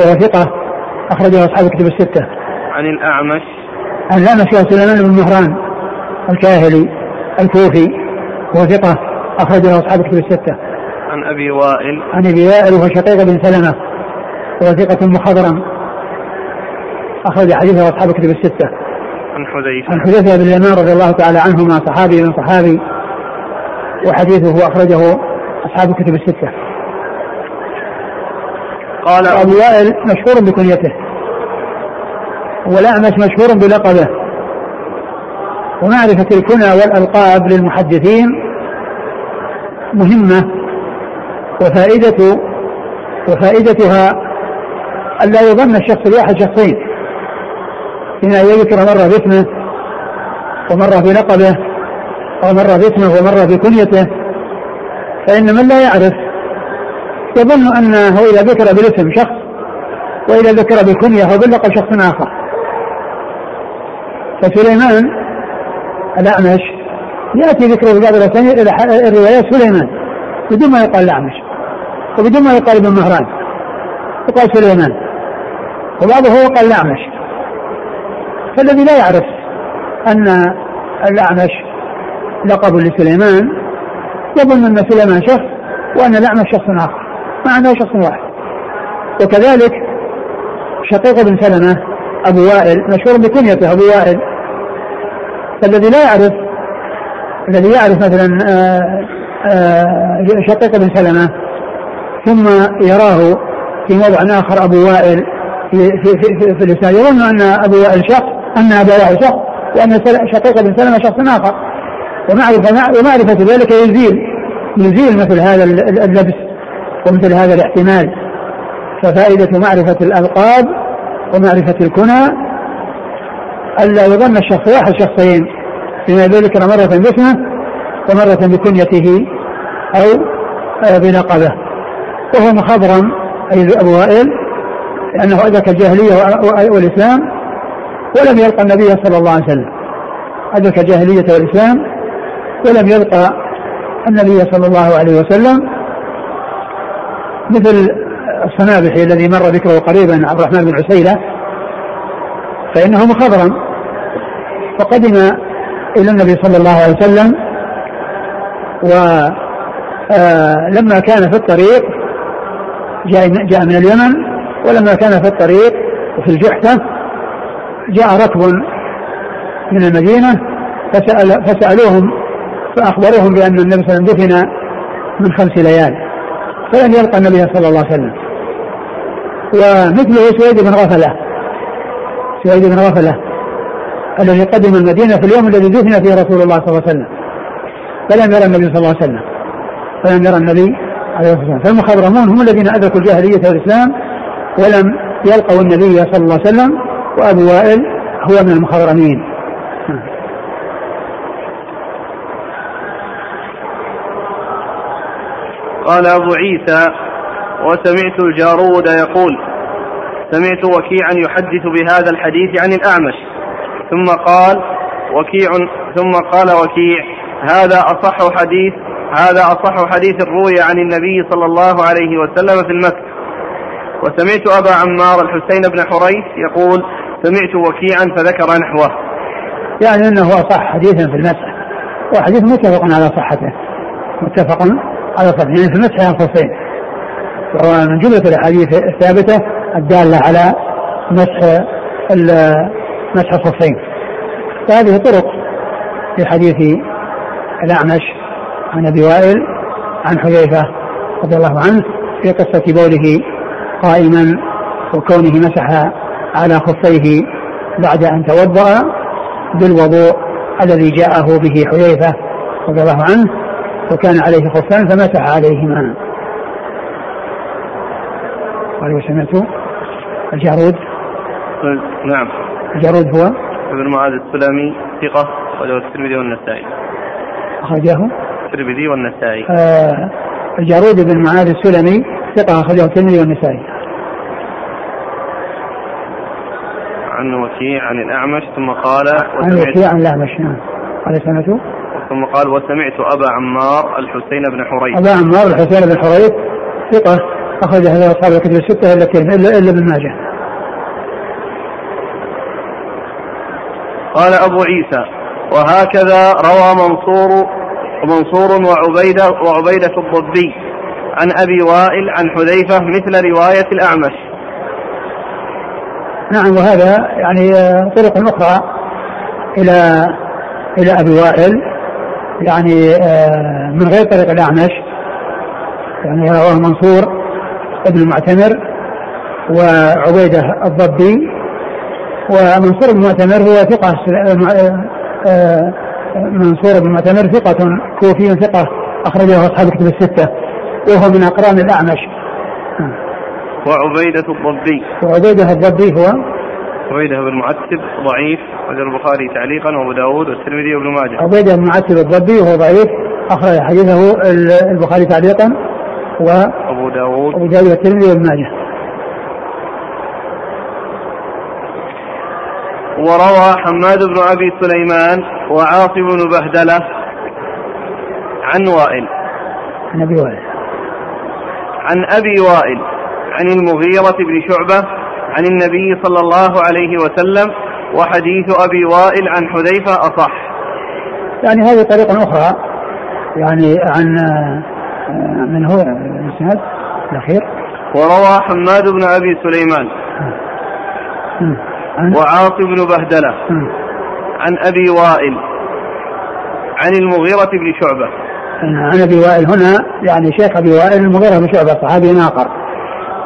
وهو ثقة أخرجه أصحاب الكتب الستة.
عن الأعمش
عن الأعمش سليمان بن مهران الكاهلي الكوفي وهو ثقة أخرجه أصحاب الكتب الستة.
عن أبي وائل
عن أبي وائل وهو شقيق بن سلمة وهو ثقة مخضرم أخرج حديثه أصحاب الكتب الستة.
عن حذيفة.
عن حذيفة بن اليمان رضي الله تعالى عنهما صحابي من صحابي وحديثه أخرجه أصحاب الكتب الستة.
قال
أبو وائل مشهور بكنيته والأعمش مشهور بلقبه. ومعرفة الكنى والألقاب للمحدثين مهمة وفائدة وفائدتها ألا يظن الشخص الواحد شخصين حين يذكر مرة باسمه ومرة بلقبه أو مرة باسمه ومرة بكنيته فإن من لا يعرف يظن أنه إذا ذكر بالاسم شخص وإذا ذكر بالكنية باللقب شخص آخر. فسليمان الأعمش يأتي ذكره في بعض الروايات سليمان بدون ما يقال الأعمش وبدون ما يقال ابن مهران يقال سليمان وبعضه يقال الأعمش. فالذي لا يعرف أن الأعمش لقب لسليمان يظن أن سليمان شخص وأن الأعمش شخص آخر مع أنه شخص واحد. وكذلك شقيق بن سلمة أبو وائل مشهور بكنيته أبو وائل. فالذي لا يعرف الذي يعرف مثلا آه، آه، شقيق بن سلمة ثم يراه في موضع آخر أبو وائل في في في, في الإسناد يظن أن أبو وائل شخص أن أبا وائل شخص وأن شقيق بن سلمة شخص آخر. ومعرفة ومعرفة ذلك يزيل يزيل مثل هذا اللبس ومثل هذا الاحتمال. ففائدة معرفة الألقاب ومعرفة الكنى ألا يظن الشخص واحد شخصين فيما ذكر مرة باسمه ومرة بكنيته أو بلقبه وهو مخضرم أي أبو وائل لأنه أدرك الجاهلية والإسلام ولم يلقى النبي صلى الله عليه وسلم. أدرك الجاهلية والإسلام. ولم يلقى النبي صلى الله عليه وسلم مثل الصنابحي الذي مر ذكره قريبا عبد الرحمن بن عسيلة فإنه مخضرم فقدم إلى النبي صلى الله عليه وسلم ولما آه، كان في الطريق جاء جاء من اليمن ولما كان في الطريق وفي الجحفة جاء ركب من المدينة فسأل فسألوهم فأخبروهم بأن النبي صلى الله عليه وسلم دفن من خمس ليال فلم يلقى النبي صلى الله عليه وسلم. ومثله سويد بن غفلة سويد بن غفلة الذي قدم المدينة في اليوم الذي دفن فيه رسول الله صلى الله عليه وسلم. فلم يرى النبي صلى الله عليه وسلم فلم يرى النبي عليه الصلاة والسلام. فالمخضرمون هم الذين أدركوا الجاهلية والإسلام ولم يلقوا النبي صلى الله عليه وسلم وأبو وائل هو من المخضرمين.
قال أبو عيسى وسمعت الجارود يقول سمعت وكيعا يحدث بهذا الحديث عن الأعمش. ثم قال وكيع ثم قال وكيع هذا أصح حديث هذا أصح حديث روي عن النبي صلى الله عليه وسلم في المسجد وسمعت أبا عمار الحسين بن حريث يقول سمعت وكيعا فذكر نحوه.
يعني أنه أصح حديثا في المسح. وحديث متفق على صحته. متفق على صحته. يعني في المسح على الخفين وهو من جملة الأحاديث الثابتة الدالة على مسح مسح الخفين فهذه طرق في حديث الأعمش عن أبي وائل عن حذيفة رضي الله عنه في قصة بوله قائما وكونه مسح على خفيه بعد أن توضأ بالوضوء الذي جاءه به حذيفة رضي الله عنه وكان عليه خفان فمسح عليهما. قال وسمعت الجارود.
نعم.
الجارود هو
ابن معاذ السلمي ثقة أخرجه الترمذي والنسائي.
أخرجه؟
الترمذي والنسائي.
آه الجارود بن معاذ السلمي ثقة أخرجه الترمذي والنسائي.
عن وكيع عن الأعمش ثم قال
عن وكيع عن الأعمش نعم. قال سمعت
ثم قال وسمعت أبا عمار الحسين بن حريث.
أبا عمار الحسين بن حريث ثقة أخرج هذا أصحاب الكتب الستة إلا إلا إلا ابن ماجه.
قال أبو عيسى وهكذا روى منصور منصور وعبيدة وعبيدة الضبي عن أبي وائل عن حذيفة مثل رواية الأعمش.
نعم وهذا يعني طرق أخرى إلى إلى أبي وائل يعني آه، من غير طريق الأعمش يعني رواه منصور ابن المعتمر وعبيدة الضبي ومنصور بن المعتمر هو ثقة آه، آه، منصور بن المعتمر ثقة كوفي ثقة أخرجه أصحاب الكتب الستة وهو من أقران الأعمش.
وعبيدة الضبي
وعبيدة الضبي هو
عبيدة بن معتب ضعيف أخرج البخاري تعليقا وأبو داود والترمذي وابن ماجه.
عبيدة بن معتب الضبي وهو ضعيف أخرج حديثه البخاري تعليقا و
أبو داود.
أبو داود والترمذي وابن ماجه.
وروى حماد بن أبي سليمان وعاصم بن بهدلة عن وائل.
عن أبي وائل.
عن أبي وائل. عن المغيرة بن شعبة عن النبي صلى الله عليه وسلم وحديث أبي وائل عن حذيفة أصح.
يعني هذه طريقة أخرى يعني عن من هو؟ الإسناد الأخير.
وروى حماد بن أبي سليمان وعاصم بن بهدلة عن أبي وائل عن المغيرة بن شعبة.
عن أبي وائل هنا يعني شيخ أبي وائل المغيرة بن شعبة صحابي آخر.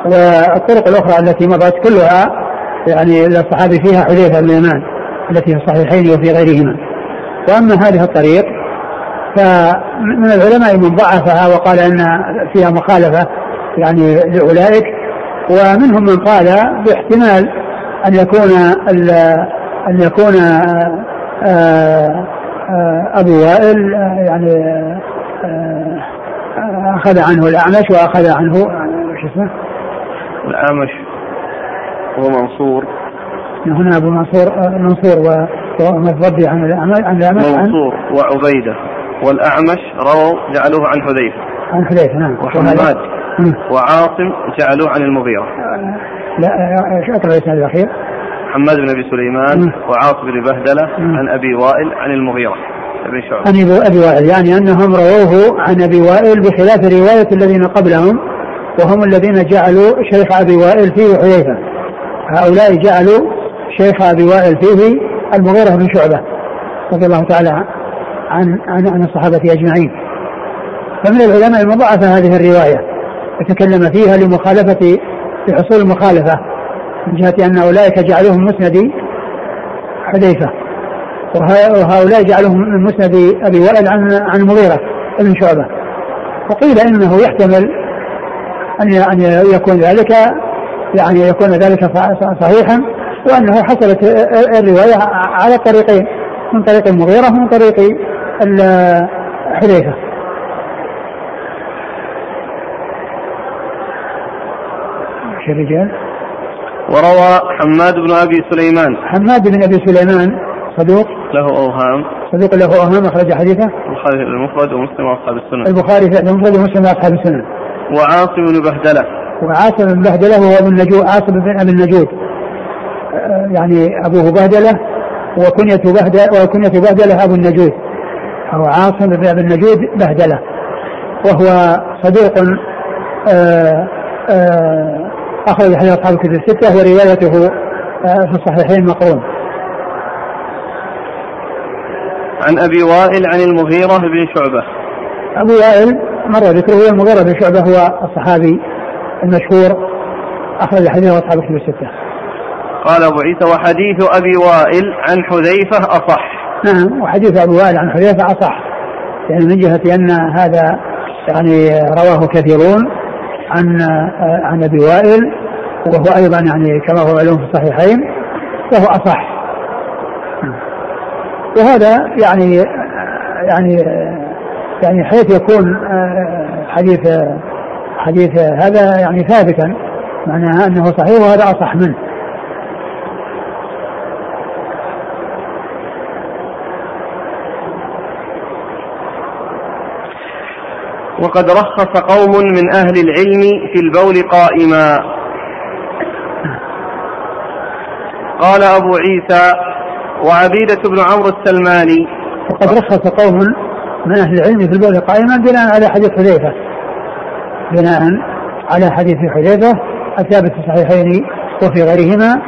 والطرق الأخرى التي مضت كلها يعني الصحابي فيها حذيفة بن اليمان التي في الصحيحين وفي غيرهما. وأما هذه الطريق فمن العلماء من ضعفها وقال أن فيها مخالفة يعني لأولئك. ومنهم من قال باحتمال أن يكون أن يكون آه، آه، أبو وائل يعني آه، أخذ عنه الأعمش وأخذ عنه شو اسمه؟
الأعمش هو منصور.
هنا أبو منصور منصور ومضبي عن الأعمش عن الأعمش
منصور وعبيدة. والأعمش رووا جعلوه عن حذيفة.
عن حذيفة نعم.
وحماد وعاصم جعلوه عن المغيرة.
لا إيش اقرا الإسناد الأخير؟
حماد بن أبي سليمان وعاصم بن بهدلة عن أبي وائل عن المغيرة. بن شعبة.
عن أبي وائل يعني أنهم رووه عن أبي وائل بخلاف رواية الذين قبلهم. وهم الذين جعلوا شيخ أبي وائل فيه حذيفة. هؤلاء جعلوا شيخ أبي وائل فيه المغيرة بن شعبة رضي الله تعالى عن عن عن الصحابة أجمعين. فمن العلماء المضاعفه هذه الرواية يتكلم فيها لمخالفه لحصول المخالفة من جهة أن أولئك جعلوهم مسند حذيفة وهؤلاء جعلوهم من مسند أبي وائل عن عن المغيرة بن شعبة وقيل إنه يحتمل أن أن يكون ذلك يعني يكون ذلك صحيحا وأنه حصلت الرواية على طريقين من طريق المغيرة ومن طريق حذيفة. الرجال
وروى حماد بن أبي سليمان.
حماد بن أبي سليمان صدوق؟
له أوهام.
صدوق له أوهام أخرج حديثه؟
البخاري في المفرد ومسلم وأصحاب السنن
البخاري في المفرد ومسلم وأصحاب السنن
وعاصم بن بهدلة
وعاصم بن بهدلة هو ابن النجود عاصم بن ابي النجود آه، يعني أبوه بهدلة وكنية بهدله وكنية بهدلة أبو النجود هو عاصم بن ابي النجود بهدلة وهو صدوق آآ آه، آآ آه، أخرج حديث أصحاب الكتب الستة وروايته في الصحيحين مقرون.
عن أبي وائل عن المغيرة بن شعبة.
أبو وائل مر ذكره المغيرة بن شعبة هو الصحابي المشهور أخرج حديث أصحاب الكتب الستة.
قال أبو عيسى وحديث أبي وائل عن حذيفة أصح.
نعم وحديث أبي وائل عن حذيفة أصح. يعني من جهة أن هذا يعني رواه كثيرون عن عن أبي وائل وهو أيضا يعني كما هو معلوم في الصحيحين فهو أصح وهذا يعني يعني يعني حيث يكون حديث حديث هذا يعني ثابتا معناها أنه صحيح وهذا أصح منه.
وقد رخص قوم من أهل العلم في البول قائما. قال أبو عيسى وعبيدة بن عمرو السلماني.
وقد رخص قوم من أهل العلم في البول قائما بناء على حديث حذيفة. بناء على حديث حذيفة الثابت في الصحيحين وفي غيرهما.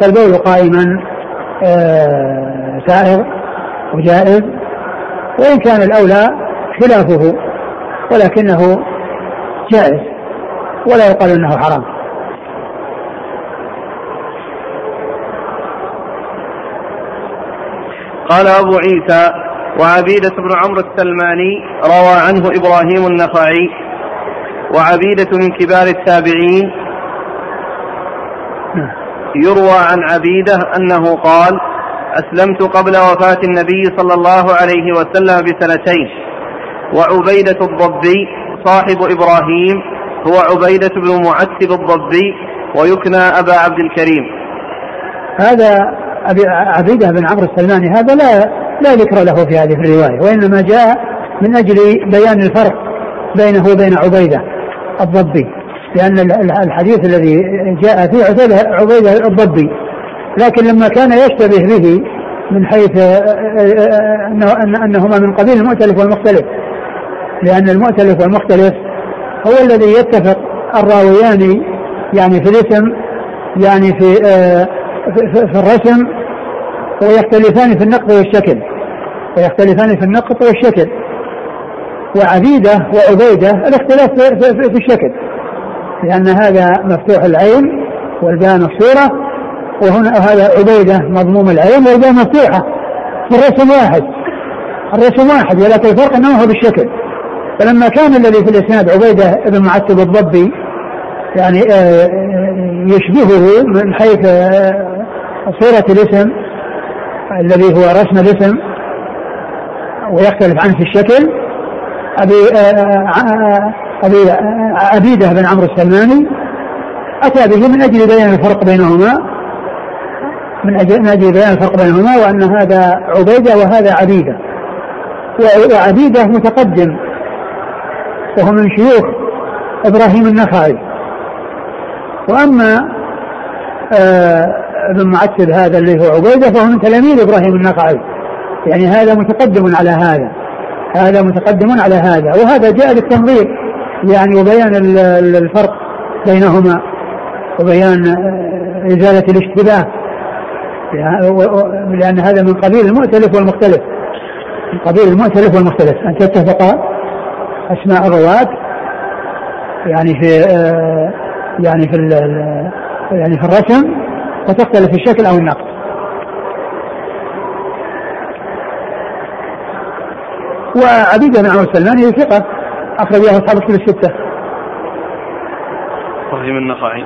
فالبول قائما آه سائغ وجائز. وإن كان الأولى خلافه ولكنه جائز ولا يقال إنه حرام.
قال أبو عيسى وعبيدة بن عمرو السلماني روى عنه إبراهيم النخعي وعبيدة من كبار التابعين. يروى عن عبيدة أنه قال أسلمت قبل وفاة النبي صلى الله عليه وسلم بسنتين وعبيدة الضبي صاحب إبراهيم هو عبيدة بن معتب الضبي ويكنى أبا عبد الكريم
هذا أبي عبيدة بن عمرو السلماني هذا لا لا ذكر له في هذه الرواية وإنما جاء من أجل بيان الفرق بينه وبين عبيدة الضبي لأن الحديث الذي جاء فيه عبيدة الضبي لكن لما كان يشتبه به من حيث أنه أنهما من قبيل المؤتلف والمختلف لأن المؤتلف والمختلف هو الذي يتفق الراويان يعني في الاسم يعني في آه في الرسم ويختلفان في النقط والشكل. ويختلفان في النقط والشكل. وعبيدة وعبيدة الاختلاف في, الشكل. لأن هذا مفتوح العين والباء مكسورة وهنا هذا عبيدة مضموم العين والباء مفتوحة. في الرسم واحد. الرسم واحد ولكن الفرق انه هو بالشكل. فلما كان الذي في الإسناد عبيدة بن معتب الضبي يعني آه، يشبهه من حيث آه، صورة الاسم الذي هو رسم الاسم ويختلف عنه في الشكل. أبي أبي عبيدة بن عمرو السلماني. أتى به من أجل بيان الفرق بينهما. من أجل بيان الفرق بينهما وأن هذا عبيدة وهذا عبيدة. وعبيدة متقدم وهو من شيوخ إبراهيم النخعي. وأما آه ابن معتب هذا اللي هو عبيدة فهو من تلاميذ إبراهيم النخعي. يعني هذا متقدم على هذا. هذا متقدم على هذا. وهذا جاء للتنظير يعني وبيان الفرق بينهما وبيان آه، إزالة الاشتباه. لأن هذا من قبيل المؤتلف والمختلف. من قبيل المؤتلف والمختلف. أن تتفق أسماء الرواة يعني في آه، يعني في يعني في الرسم وتختلف في الشكل أو النقد وعبيد بن عمرو السلمان هي ثقة أخرجها أصحاب الكتب الستة.
إبراهيم النخعي.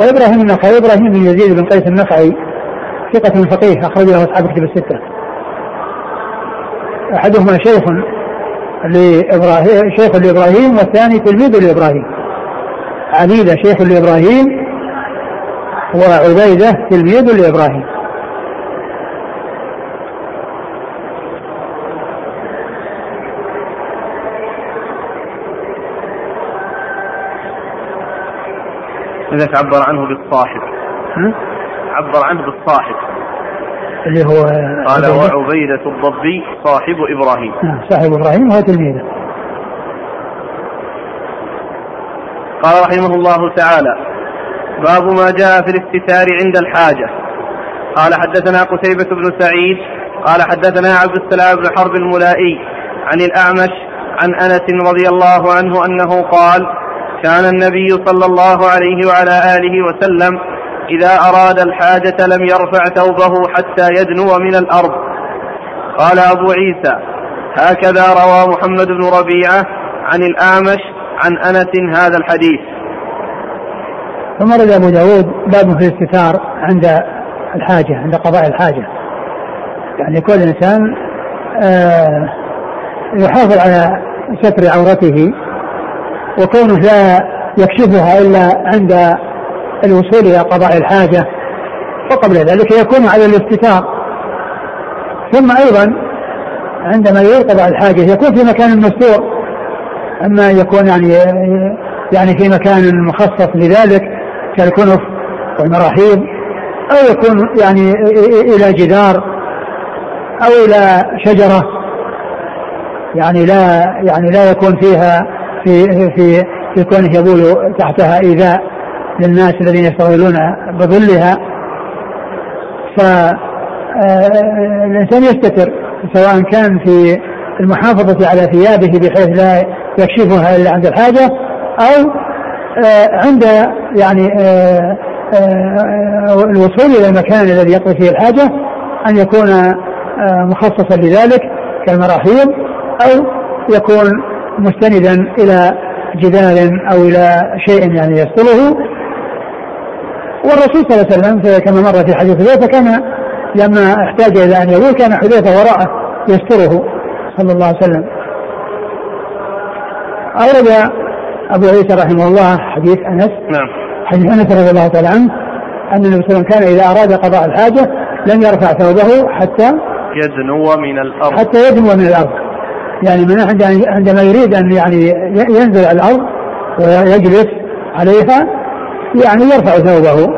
وإبراهيم النخعي إبراهيم بن يزيد بن قيس النخعي ثقة فقيه أخرجه أصحاب الكتب الستة. أحدهما شيخ لإبراهيم شيخ لإبراهيم والثاني تلميذ لإبراهيم. عبيدة شيخ لإبراهيم وعبيدة تلميذ لإبراهيم.
لذلك عبر عنه بالصاحب. عبر عنه بالصاحب.
اللي هو
قال وعبيدة الضبي صاحب إبراهيم.
نعم صاحب إبراهيم هو تلميذه.
قال رحمه الله تعالى باب ما جاء في الاستثار عند الحاجة. قال حدثنا قتيبة بن سعيد قال حدثنا عبد السلام بن حرب الملائي عن الأعمش عن أنس رضي الله عنه أنه قال كان النبي صلى الله عليه وعلى آله وسلم إذا أراد الحاجة لم يرفع ثوبه حتى يدنو من الأرض. قال أبو عيسى هكذا روى محمد بن ربيعة عن الأعمش عن أنس هذا الحديث.
ثم رد أبو داود باب في الاستثار عند الحاجة عند قضاء الحاجة. يعني كل إنسان آه يحافظ على ستر عورته وكونه لا يكشفها إلا عند الوصول إلى قضاء الحاجة وقبل ذلك يكون على الاستتار. ثم أيضا عندما يريد قضاء الحاجة يكون في مكان مستور. أما يكون يعني يعني في مكان مخصص لذلك كالكنف والمراحيض أو يكون يعني إلى جدار أو إلى شجرة. يعني لا يعني لا يكون فيها في في في كونه يبول تحتها إيذاء للناس الذين يستغلون بظلها. فالانسان يستتر سواء كان في المحافظة على ثيابه بحيث لا يكشفها إلا عند الحاجة أو آه، عند يعني آه، آه، الوصول إلى المكان الذي يقضي فيه الحاجة أن يكون مخصصا لذلك كالمراحيض أو يكون مستندا إلى جدار أو إلى شيء يعني يستره والرسول صلى الله عليه وسلم كما مر في حديث حذيفة كان لما احتاج إلى أن يقول كان حذيفة وراءه يستره صلى الله عليه وسلم. أورد أبو عيسى رحمه الله حديث أنس.
نعم.
حديث أنس رضي الله تعالى عنه أن النبي صلى الله عليه وسلم كان إذا أراد قضاء الحاجة لم يرفع ثوبه حتى
يدنو من الأرض.
حتى يدنو من الأرض. يعني من عندما يريد أن يعني ينزل على الأرض ويجلس عليها يعني يرفع ثوبه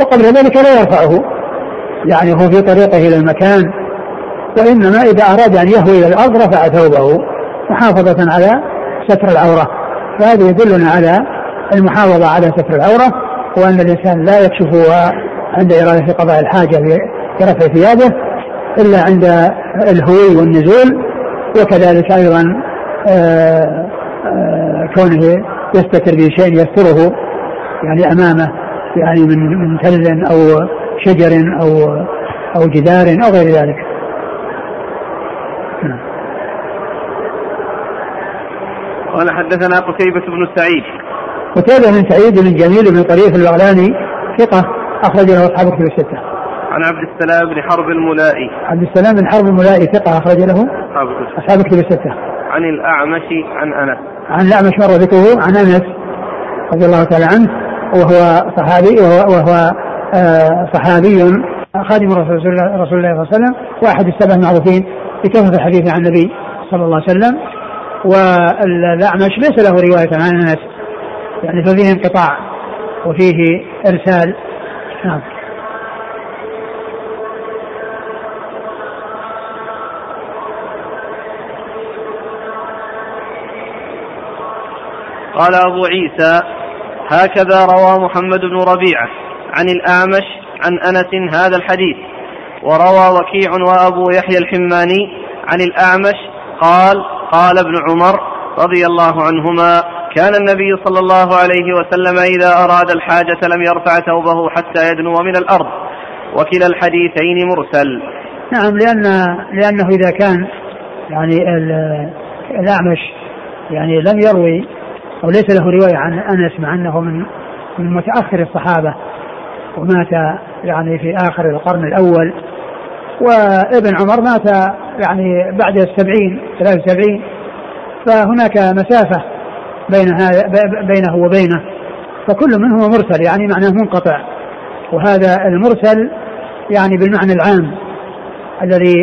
وقبل ذلك لا يرفعه. يعني هو في طريقه إلى المكان. وإنما إذا أراد أن يهوي إلى الأرض رفع ثوبه محافظة على ستر العورة. فهذا يدلنا على المحافظة على ستر العورة وأن الإنسان لا يكشفها عند إرادة قضاء الحاجة لرفع ثيابه إلا عند الهوي والنزول وكذلك أيضا آه، آه، كونه يستتر بشيء يستره يعني أمامه يعني من من تل أو شجر أو أو جدار أو غير ذلك.
نعم. قال حدثنا قتيبة بن سعيد.
قتيبة بن سعيد بن جميل بن طريف البغلاني ثقة أخرج له أصحاب كتب الستة.
عن عبد السلام بن حرب الملائي.
عبد السلام بن حرب الملائي ثقة أخرج له أصحاب الكتب الستة.
عن الأعمش عن أنس.
عن الأعمش مر ذكره عن أنس رضي الله تعالى عنه وهو صحابي وهو, وهو آه صحابي خادم رسول الله, رسول الله صلى الله عليه وسلم وأحد السبع المعروفين بكثرة الحديث عن النبي صلى الله عليه وسلم. والأعمش ليس له رواية عن أنس. يعني ففيه انقطاع وفيه إرسال. نعم.
قال أبو عيسى هكذا روى محمد بن ربيعة عن الأعمش عن أنس هذا الحديث. وروى وكيع وأبو يحيى الحماني عن الأعمش قال قال ابن عمر رضي الله عنهما كان النبي صلى الله عليه وسلم إذا أراد الحاجة لم يرفع ثوبه حتى يدنو من الأرض. وكلا الحديثين مرسل.
نعم لأن لأنه إذا كان يعني الأعمش يعني لم يروي أو ليس له رواية عن أنس مع أنه من من متأخر الصحابة ومات يعني في آخر القرن الأول وابن عمر مات يعني بعد السبعين ثلاث وسبعين فهناك مسافة بين بينه وبينه فكل منهما مرسل يعني معناه منقطع. وهذا المرسل يعني بالمعنى العام الذي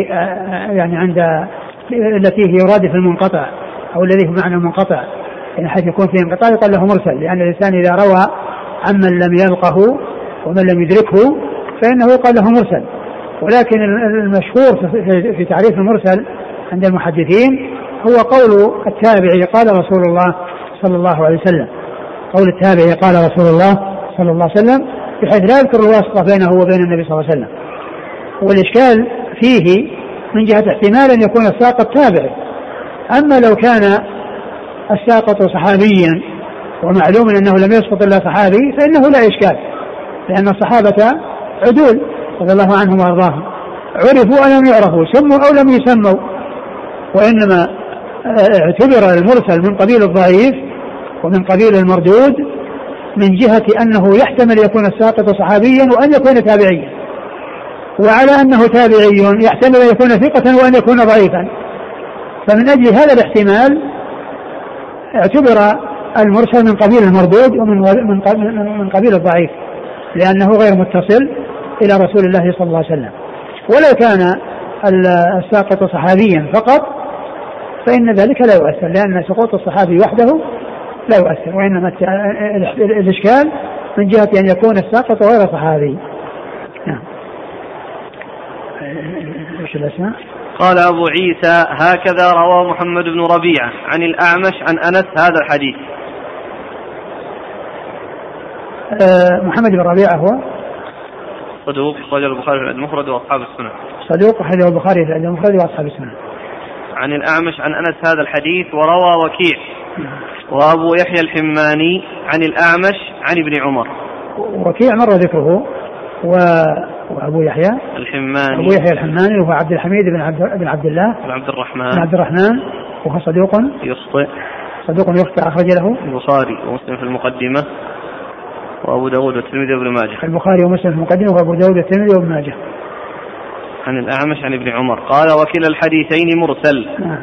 يعني عند التي هي يرادف المنقطع أو الذي هو معنى المنقطع يعني حيث يكون فيه انقطاع يقال له مرسل لأن الإنسان إذا روى عمن لم يلقه ومن لم يدركه فإنه يقال له مرسل. ولكن المشهور في تعريف المرسل عند المحدثين هو قول التابعي قال رسول الله صلى الله عليه وسلم. قول التابعي قال رسول الله صلى الله عليه وسلم بحيث لا يذكر الواسطة بينه وبين النبي صلى الله عليه وسلم. والإشكال فيه من جهة احتمال أن يكون الساقط تابعي أما لو كان الساقط صحابيا ومعلوم أنه لم يسقط إلا صحابي فإنه لا إشكال لأن الصحابة عدول. رضي الله عنهم وأرضاهم. عرفوا أو لم يعرفوا سموا أو لم يسموا. وإنما اعتبر المرسل من قبيل الضعيف ومن قبيل المردود من جهة أنه يحتمل يكون الساقط صحابيا وأن يكون تابعيا. وعلى أنه تابعي يحتمل أن يكون ثقة وأن يكون ضعيفا. فمن أجل هذا الاحتمال اعتبر المرسل من قبيل المردود ومن من قبيل الضعيف لأنه غير متصل. إلى رسول الله صلى الله عليه وسلم ولو كان الساقط صحابيا فقط فإن ذلك لا يؤثر لأن سقوط الصحابي وحده لا يؤثر وإنما الإشكال من جهة أن يكون الساقط غير صحابي نعم
إيش الأسماء؟ قال أبو عيسى هكذا روى محمد بن ربيعة عن الأعمش عن أنس هذا الحديث.
أه محمد بن ربيعة هو
صدوق أخرجه البخاري في المفرد وأصحاب السنن.
صدوق أخرجه البخاري في المفرد وأصحاب السنن.
عن الأعمش عن أنس هذا الحديث وروى وكيع. وأبو يحيى الحماني عن الأعمش عن ابن عمر.
وكيع مر ذكره و... وأبو يحيى.
الحماني.
أبو يحيى الحماني وهو عبد الحميد بن عبد بن عبد الله.
بن عبد الرحمن.
بن عبد الرحمن وهو صدوق.
يخطئ.
صدوق يخطئ أخرج له.
البخاري ومسلم في المقدمة. وأبو داود والترمذي وابن ماجه.
البخاري ومسلم في المقدمة وأبو داود والترمذي وابن ماجه.
عن الأعمش عن ابن عمر. قال وكلا الحديثين مرسل.
نعم.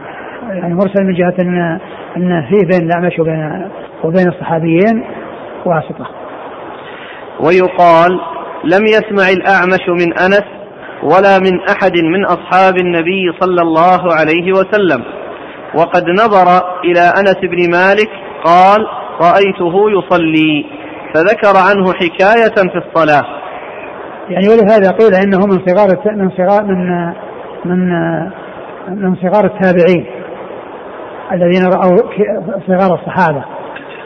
يعني مرسل من جهة أن أن فيه بين الأعمش وبين وبين الصحابيين واسطة.
ويقال لم يسمع الأعمش من أنس ولا من أحد من أصحاب النبي صلى الله عليه وسلم. وقد نظر إلى أنس بن مالك قال رأيته يصلي. فذكر عنه حكاية في الصلاة.
يعني ولهذا قيل إنه من صغار من صغار من من من صغار التابعين الذين رأوا صغار الصحابة.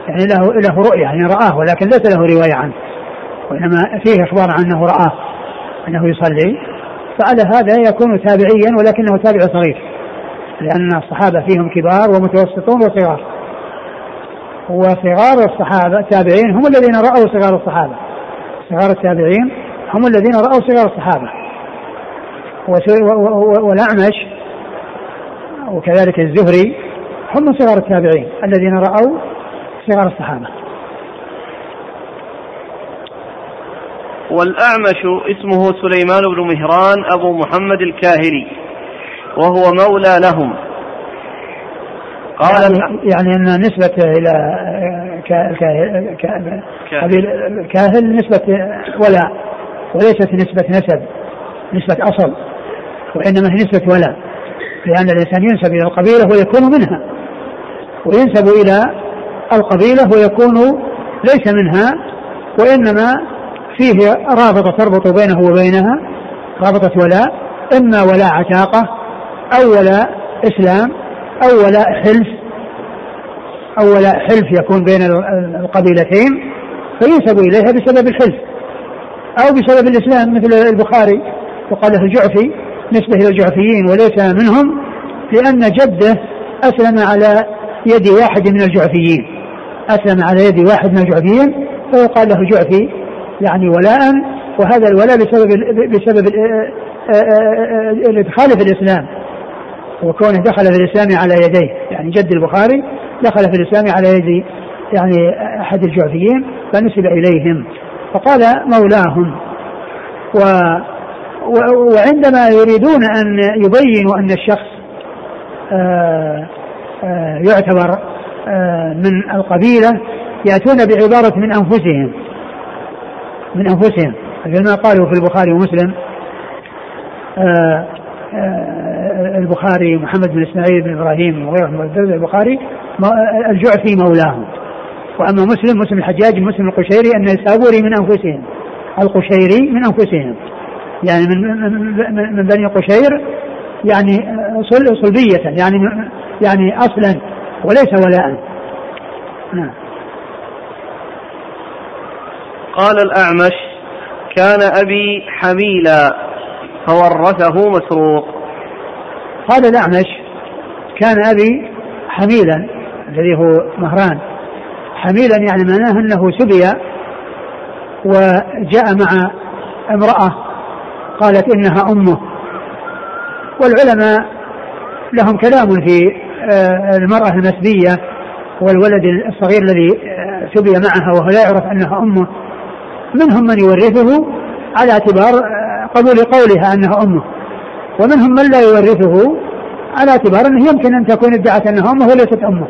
يعني له له رؤية يعني رآه ولكن ليس له رواية عنه. وإنما فيه إخبار عنه رآه أنه يصلي. فعلى هذا يكون تابعيا ولكنه تابع صغير. لأن الصحابة فيهم كبار ومتوسطون وصغار. وصغار الصحابة التابعين هم الذين رأوا صغار الصحابة. صغار التابعين هم الذين رأوا صغار الصحابة. والأعمش وكذلك الزهري هم صغار التابعين الذين رأوا صغار الصحابة.
والأعمش اسمه سليمان بن مهران أبو محمد الكاهلي وهو مولى لهم.
قال يعني, يعني إن نسبة إلى كاهل. كاهل نسبة ولاء وليست نسبة نسب نسبة أصل وإنما هي نسبة ولاء لأن الإنسان ينسب إلى القبيلة ويكون منها وينسب إلى القبيلة ويكون ليس منها وإنما فيه رابطة تربط بينه وبينها رابطة ولاء إما ولاء عتاقة أو ولاء إسلام أو ولاء حلف أو ولاء حلف يكون بين القبيلتين فينسب إليها بسبب الحلف أو بسبب الإسلام مثل البخاري وقال الجعفي نسبة إلى الجعفيين وليس منهم لأن جده أسلم على يد واحد من الجعفيين. أسلم على يد واحد من الجعفيين فيقال له جعفي يعني ولاء وهذا الولاء بسبب بسبب الإدخال في الإسلام. وكونه دخل في الإسلام على يديه يعني جد البخاري دخل في الإسلام على يد يعني أحد الجعفيين فنسب إليهم فقال مولاهم و وعندما يريدون أن يبينوا أن الشخص آآ آآ يعتبر آآ من القبيلة يأتون بعبارة من أنفسهم من أنفسهم مثل ما قالوا في البخاري ومسلم البخاري محمد بن إسماعيل بن إبراهيم وغيرهم البخاري الجعفي مولاهم. وأما مسلم مسلم الحجاج مسلم القشيري أن السابوري من أنفسهم. القشيري من أنفسهم. يعني من من بني قشير يعني صلبية يعني يعني أصلا وليس ولاء. نعم.
قال الأعمش كان أبي حميلا فورثه مسروق.
قال الأعمش كان أبي حميلا الذي هو مهران. حميلا يعني معناه أنه سبي وجاء مع امرأة قالت إنها أمه. والعلماء لهم كلام في المرأة المسبية والولد الصغير الذي سبي معها وهو لا يعرف أنها أمه. منهم من يورثه على اعتبار قبول قولها أنها أمه. ومنهم من لا يورثه على اعتبار أنه يمكن أن تكون ادعت أنها أمه وليست أمه.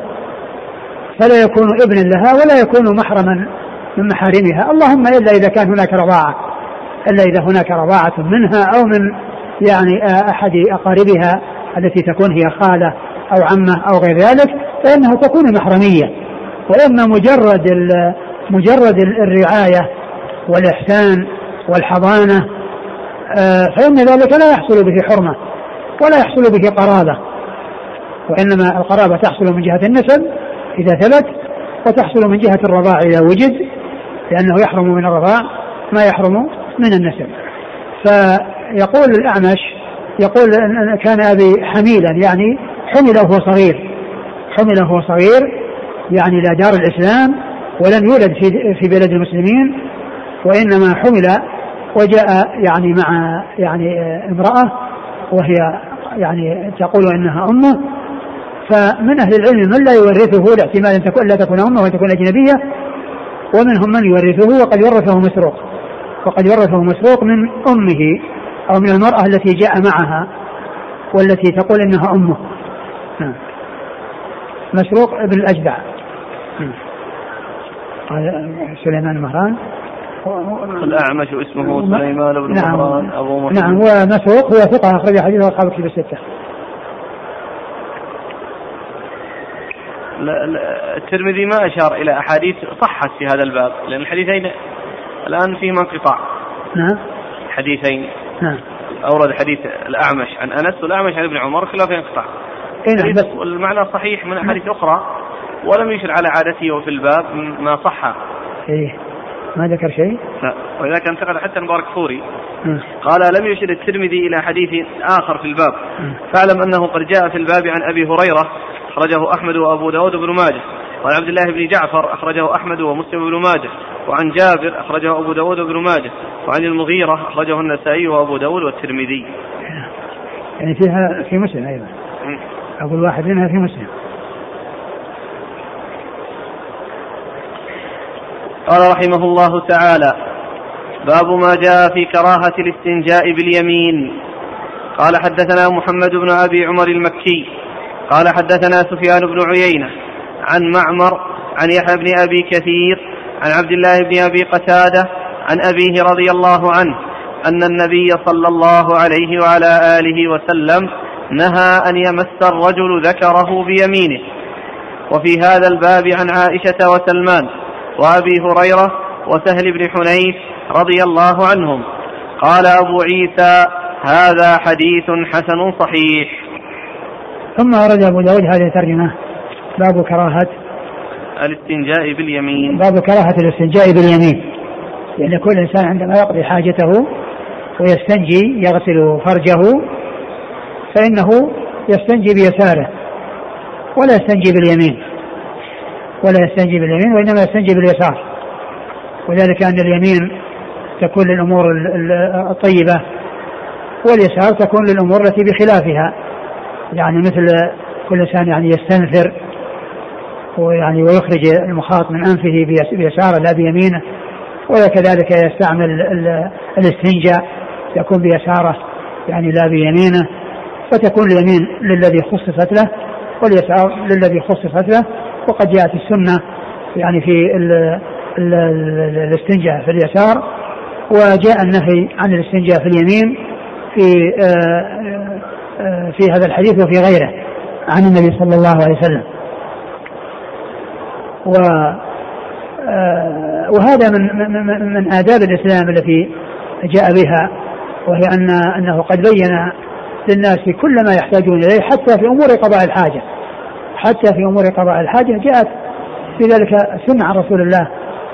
فلا يكون ابنا لها ولا يكون محرما من محارمها. اللهم إلا إذا كان هناك رضاعة. إلا إذا هناك رضاعة منها أو من يعني أحد أقاربها التي تكون هي خالة أو عمة أو غير ذلك فانه تكون محرمية. وإما مجرد مجرد الرعاية والإحسان والحضانة فإن ذلك لا يحصل به حرمة ولا يحصل به قرابة وإنما القرابة تحصل من جهة النسب إذا ثبت وتحصل من جهة الرضاع إذا وجد لأنه يحرم من الرضاع ما يحرم من النسب. فيقول الأعمش يقول أن كان أبي حميلا يعني حمل وهو صغير حمل وهو صغير يعني إلى دار الإسلام ولم يولد في في المسلمين وإنما حمل وجاء يعني مع يعني امرأة وهي يعني تقول إنها أمه فمن أهل العلم من لا يورثه لاحتمال أن تكون لا تكون أمه وأن تكون أجنبية ومنهم من يورثه وقد ورثه مسروق وقد ورثه مسروق من أمه أو من المرأة التي جاء معها والتي تقول إنها أمه. مسروق ابن الأجدع. قال سليمان مهران.
الأعمش اسمه سليمان بن
نعم.
مهران أبو محمد.
نعم ومسروق هو ثقة أخرج حديثه أصحاب الكتب الستة.
لا لا الترمذي ما أشار إلى أحاديث صحت في هذا الباب لأن الحديثين الآن فيهما انقطاع.
نعم.
حديثين.
نعم.
أورد حديث الأعمش عن أنس والأعمش عن ابن عمر كلها في انقطاع.
إيه نعم بس
والمعنى صحيح من أحاديث أخرى ولم يشر على عادته وفي الباب ما صح.
إيه. ما ذكر شيء؟
لا. ولذلك انتقل حتى مبارك فوري. قال لم يشر الترمذي إلى حديث آخر في الباب. فاعلم أنه قد جاء في الباب عن أبي هريرة أخرجه أحمد وأبو داود بن ماجه. وعن عبد الله بن جعفر أخرجه أحمد ومسلم بن ماجه. وعن جابر أخرجه أبو داود بن ماجه. وعن المغيرة أخرجه النسائي وأبو داود والترمذي.
يعني فيها في مسلم أيضا. أقول واحد منها في مسلم.
قال رحمه الله تعالى باب ما جاء في كراهة الاستنجاء باليمين. قال حدثنا محمد بن أبي عمر المكي. قال حدثنا سفيان بن عيينة عن معمر عن يحيى بن أبي كثير عن عبد الله بن أبي قتادة عن أبيه رضي الله عنه أن النبي صلى الله عليه وعلى آله وسلم نهى أن يمس الرجل ذكره بيمينه. وفي هذا الباب عن عائشة وسلمان وأبي هريرة وسهل بن حنيف رضي الله عنهم. قال أبو عيسى هذا حديث حسن صحيح.
ثم أورد أبو داود هذه الترجمة. باب كراهة.
الاستنجاء باليمين.
باب كراهة الاستنجاء باليمين. لأن كل إنسان عندما يقضي حاجته ويستنجي يغسل فرجه فإنه يستنجي بيساره ولا يستنجي باليمين. ولا يستنجي باليمين وإنما يستنجي باليسار. وذلك أن اليمين تكون للأمور الطيبة واليسار تكون للأمور التي بخلافها. يعني مثل كل إنسان يعني يستنثر ويعني ويخرج المخاط من أنفه بيساره لا بيمينه وكذلك يستعمل الاستنجاء يكون بيساره يعني لا بيمينه. فتكون اليمين للذي خصصت له واليسار للذي خصصت له. وقد جاءت السنة يعني في ال ال الاستنجاء في اليسار وجاء النهي عن الاستنجاء في اليمين في آه، آه، في هذا الحديث وفي غيره عن النبي صلى الله عليه وسلم. و آه، وهذا من من من آداب الإسلام التي جاء بها وهي أن أنه قد بين للناس كل ما يحتاجون إليه حتى في أمور قضاء الحاجة. حتى في أمور قضاء الحاجة جاءت في ذلك سنة عن رسول الله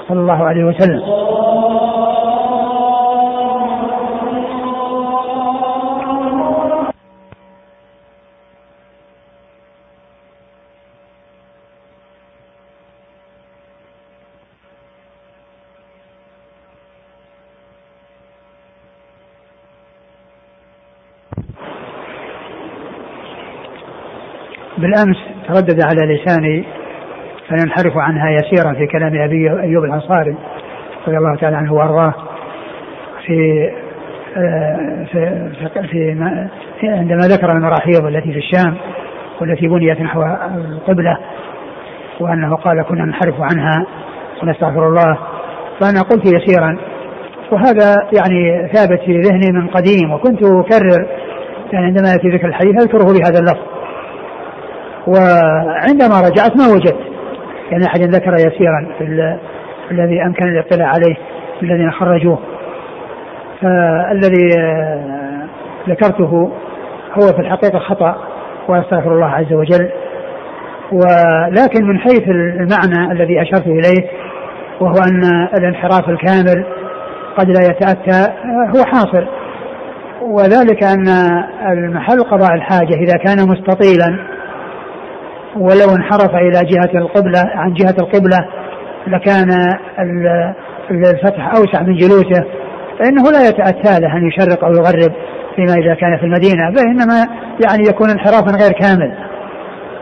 صلى الله عليه وسلم. بالأمس تردد على لساني فينحرف عنها يسيرا في كلام أبي أيوب الأنصاري رضي الله تعالى عنه وأرضاه في آه، في في, في عندما ذكر المراحيض التي في الشام والتي بنيت نحو القبلة وأنه قال كنا ننحرف عنها ونستغفر الله فأنا قلت يسيرا وهذا يعني ثابت في ذهني من قديم وكنت أكرر يعني عندما ياتي ذكر الحديث أذكره بهذا اللفظ وعندما رجعت ما وجدت. يعني أحد ذكر يسيرا في الذي أمكن الاطلاع عليه الذين خرجوه. فالذي آه، ذكرته هو في الحقيقة خطأ وأستغفر الله عز وجل. ولكن من حيث المعنى الذي أشرت إليه وهو أن الانحراف الكامل قد لا يتأتى آه، هو حاصل. وذلك أن المحل قضاء الحاجة إذا كان مستطيلا ولو انحرف إلى جهة القبلة عن جهة القبلة لكان الفتح أوسع من جلوسه فإنه لا يتأتى له أن يشرق أو يغرب فيما إذا كان في المدينة فإنما يعني يكون انحرافا غير كامل.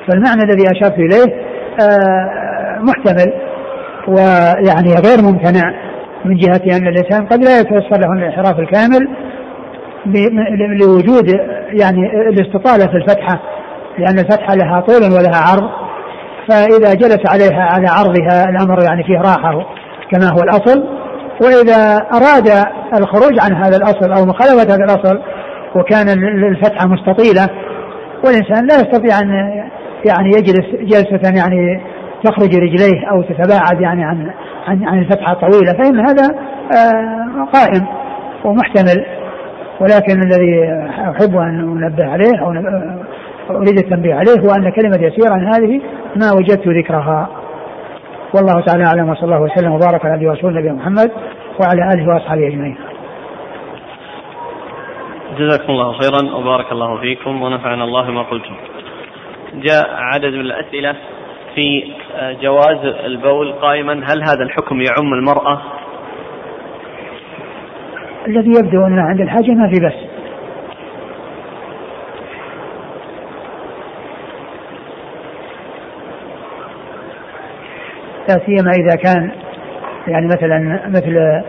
فالمعنى الذي أشرت إليه آه، محتمل ويعني غير ممتنع من جهة أن الإنسان قد لا يتيسر له الانحراف الكامل لوجود يعني الاستطالة في الفتحة. لأن الفتحة لها طول ولها عرض فإذا جلس عليها على عرضها الأمر يعني فيه راحة كما هو الأصل. وإذا أراد الخروج عن هذا الأصل أو مخالفة هذا الأصل وكان الفتحة مستطيلة والإنسان لا يستطيع أن يعني يجلس جلسة يعني تخرج رجليه أو تتباعد يعني عن عن, عن الفتحة الطويلة فإن هذا آه، قائم ومحتمل. ولكن الذي أحب أن أنبه عليه أو أريد التنبيه عليه هو أن كلمة يسيرا هذه ما وجدت ذكرها. والله تعالى أعلم وصلى الله وسلم وبارك على عبده ورسوله نبينا محمد وعلى آله وأصحابه أجمعين.
جزاكم الله خيرا وبارك الله فيكم ونفعنا الله ما قلتم. جاء عدد من الأسئلة في جواز البول قائما. هل هذا الحكم يعم المرأة؟
الذي يبدو أن عند الحاجة ما في بس. لا سيما إذا كان يعني مثلا مثل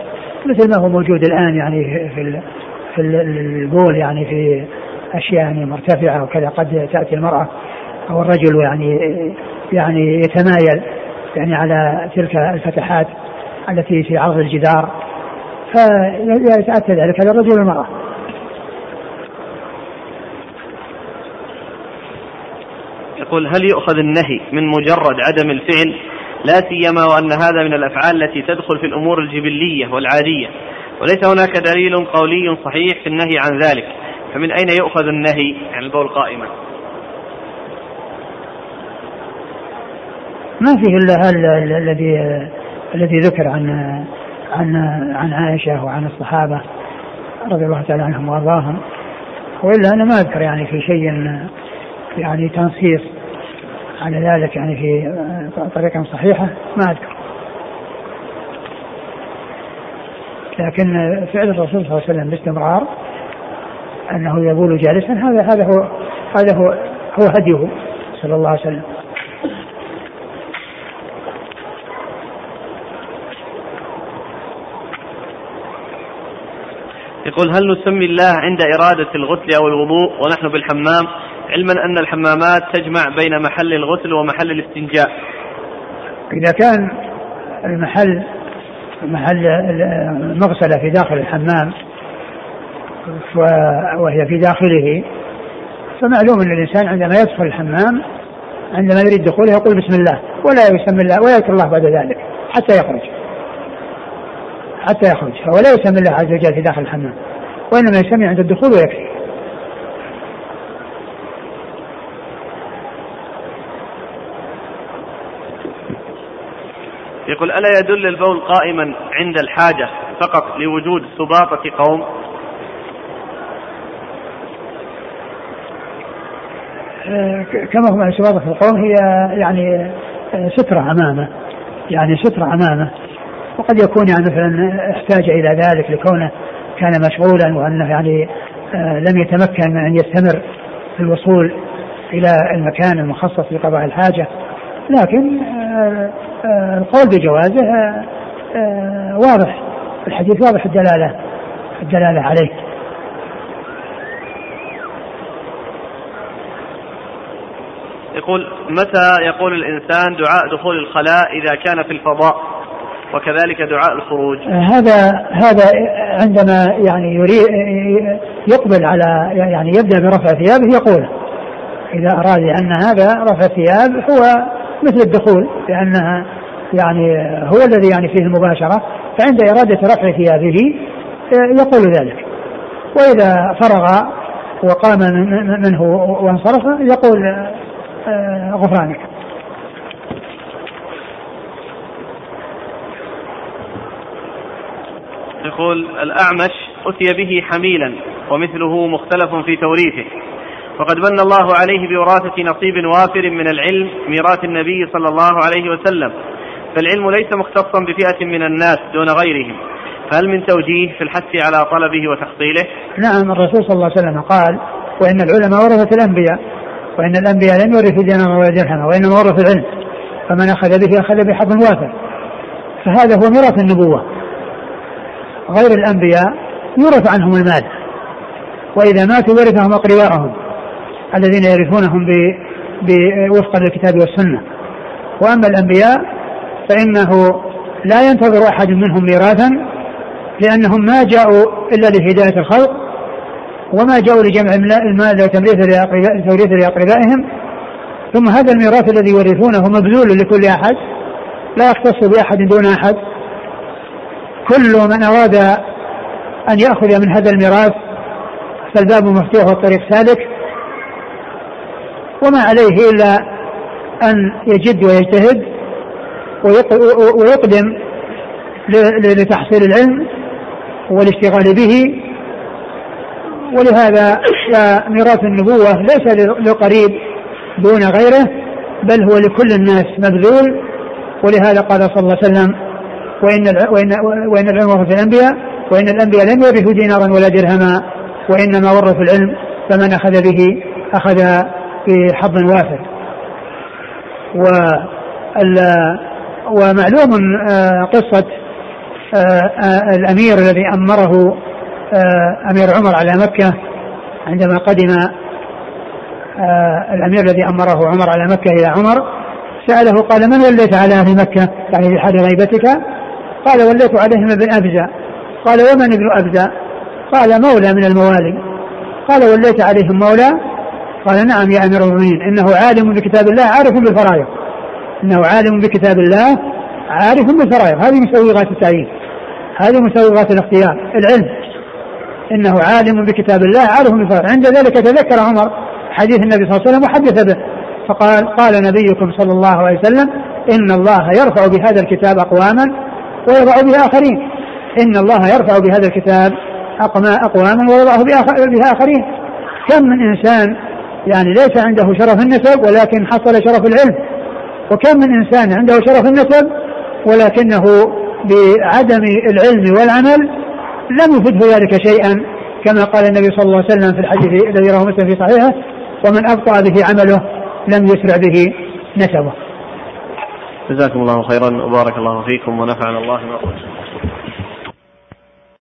مثل ما هو موجود الآن يعني في في البول يعني في أشياء يعني مرتفعة وكذا قد تأتي المرأة أو الرجل يعني يعني يتمايل يعني على تلك الفتحات التي في عرض الجدار فيتأتى ذلك على الرجل والمرأة.
يقول هل يؤخذ النهي من مجرد عدم الفعل لا سيما وأن هذا من الأفعال التي تدخل في الأمور الجبلية والعادية. وليس هناك دليل قولي صحيح في النهي عن ذلك. فمن أين يؤخذ النهي عن البول قائما؟
ما فيه إلا الذي الذي ذكر عن عن عن عائشة وعن الصحابة رضي الله تعالى عنهم وأرضاهم. وإلا أنا ما أذكر يعني في شيء يعني تنصيص. على ذلك يعني في طريقة صحيحة ما أذكر. لكن فعل الرسول صلى الله عليه وسلم باستمرار أنه يبول جالسا هذا هذا هو هذا هو هو هديه صلى الله عليه وسلم.
يقول هل نسمي الله عند إرادة الغسل أو الوضوء ونحن بالحمام؟ علما أن الحمامات تجمع بين محل الغسل ومحل الاستنجاء.
إذا كان المحل محل المغسلة في داخل الحمام وهي في داخله فمعلوم أن الإنسان عندما يدخل الحمام عندما يريد دخوله يقول بسم الله ولا يسمي الله ولا يذكر الله بعد ذلك حتى يخرج. حتى يخرج فهو لا يسمي الله عز وجل في داخل الحمام وإنما يسمي عند الدخول ويكفي.
يقول ألا يدل البول قائما عند الحاجة فقط لوجود سباطة قوم؟
آه، كما هو من سباطة القوم هي يعني آه، سترة أمامه يعني سترة أمامه وقد يكون يعني مثلا احتاج إلى ذلك لكونه كان مشغولا وأنه يعني آه، لم يتمكن من أن يستمر في الوصول إلى المكان المخصص لقضاء الحاجة. لكن آه، آه، القول بجوازه واضح الحديث واضح الدلالة الدلالة عليه.
يقول متى يقول الإنسان دعاء دخول الخلاء إذا كان في الفضاء؟ وكذلك دعاء الخروج.
هذا هذا عندما يعني يريد يقبل على يعني يبدأ برفع ثيابه يقول إذا أراد أن هذا رفع الثياب هو مثل الدخول لأنها يعني هو الذي يعني فيه المباشرة فعند إرادة رفع ثيابه يقول ذلك. وإذا فرغ وقام منه وانصرف يقول آه، غفرانك.
يقول الأعمش أتي به حميلا ومثله مختلف في توريثه. وقد من الله عليه بوراثة نصيب وافر من العلم ميراث النبي صلى الله عليه وسلم. فالعلم ليس مختصا بفئة من الناس دون غيرهم. فهل من توجيه في الحث على طلبه وتحصيله؟
نعم الرسول صلى الله عليه وسلم قال وإن العلماء ورثة الأنبياء وإن الأنبياء لم يورثوا دينارا ولا درهما وإنما ورثوا العلم. فمن أخذ به أخذ بحظ وافر فهذا هو ميراث النبوة. غير الأنبياء يورث عنهم المال. وإذا ماتوا ورثهم أقرباءهم. الذين يرثونهم وفقا للكتاب والسنة. وأما الأنبياء فإنه لا ينتظر أحد منهم ميراثا لأنهم ما جاءوا إلا لهداية الخلق وما جاءوا لجمع المال وتوريث لأقربائهم. ثم هذا الميراث الذي يورثونه مبذول لكل أحد لا يختص بأحد دون أحد. كل من أراد أن يأخذ من هذا الميراث فالباب مفتوح والطريق سالك. وما عليه إلا أن يجد ويجتهد ويقدم لتحصيل العلم والاشتغال به. ولهذا ميراث النبوة ليس لقريب دون غيره بل هو لكل الناس مبذول. ولهذا قال صلى الله عليه وسلم وإن وإن وإن العلم ورث الأنبياء وإن الأنبياء لم يورثوا دينارا ولا درهما وإنما ورثوا العلم فمن أخذ به أخذ بحظ وافر. و ومعلوم آه، قصة آه، آه، الأمير الذي أمره أمير عمر على مكة. عندما قدم الأمير الذي أمره عمر على مكة إلى عمر سأله قال من وليت على أهل مكة؟ يعني في حال غيبتك. قال وليت عليهم ابن أبزة. قال ومن ابن أبزة؟ قال مولى من الموالي. قال وليت عليهم مولى قال نعم يا أمير المؤمنين إنه عالم بكتاب الله عارف بالفرائض. إنه عالم بكتاب الله عارف بالفرائض. هذه مسوغات التعيين. هذه مسوغات الاختيار. العلم. إنه عالم بكتاب الله عارف بالفرائض. عند ذلك تذكر عمر حديث النبي صلى الله عليه وسلم وحدث به. فقال قال نبيكم صلى الله عليه وسلم إن الله يرفع بهذا الكتاب أقواما ويضع به اخرين إن الله يرفع بهذا الكتاب أقواما ويضع به اخرين كم من إنسان يعني ليس عنده شرف النسب ولكن حصل شرف العلم وكم من إنسان عنده شرف النسب ولكنه بعدم العلم والعمل لم يفده ذلك شيئا كما قال النبي صلى الله عليه وسلم في الحديث الذي رواه مسلم في صحيحه ومن أبطأ به عمله لم يسرع به نسبه.
جزاكم الله خيرا وبارك الله فيكم ونفعنا الله ما قلت.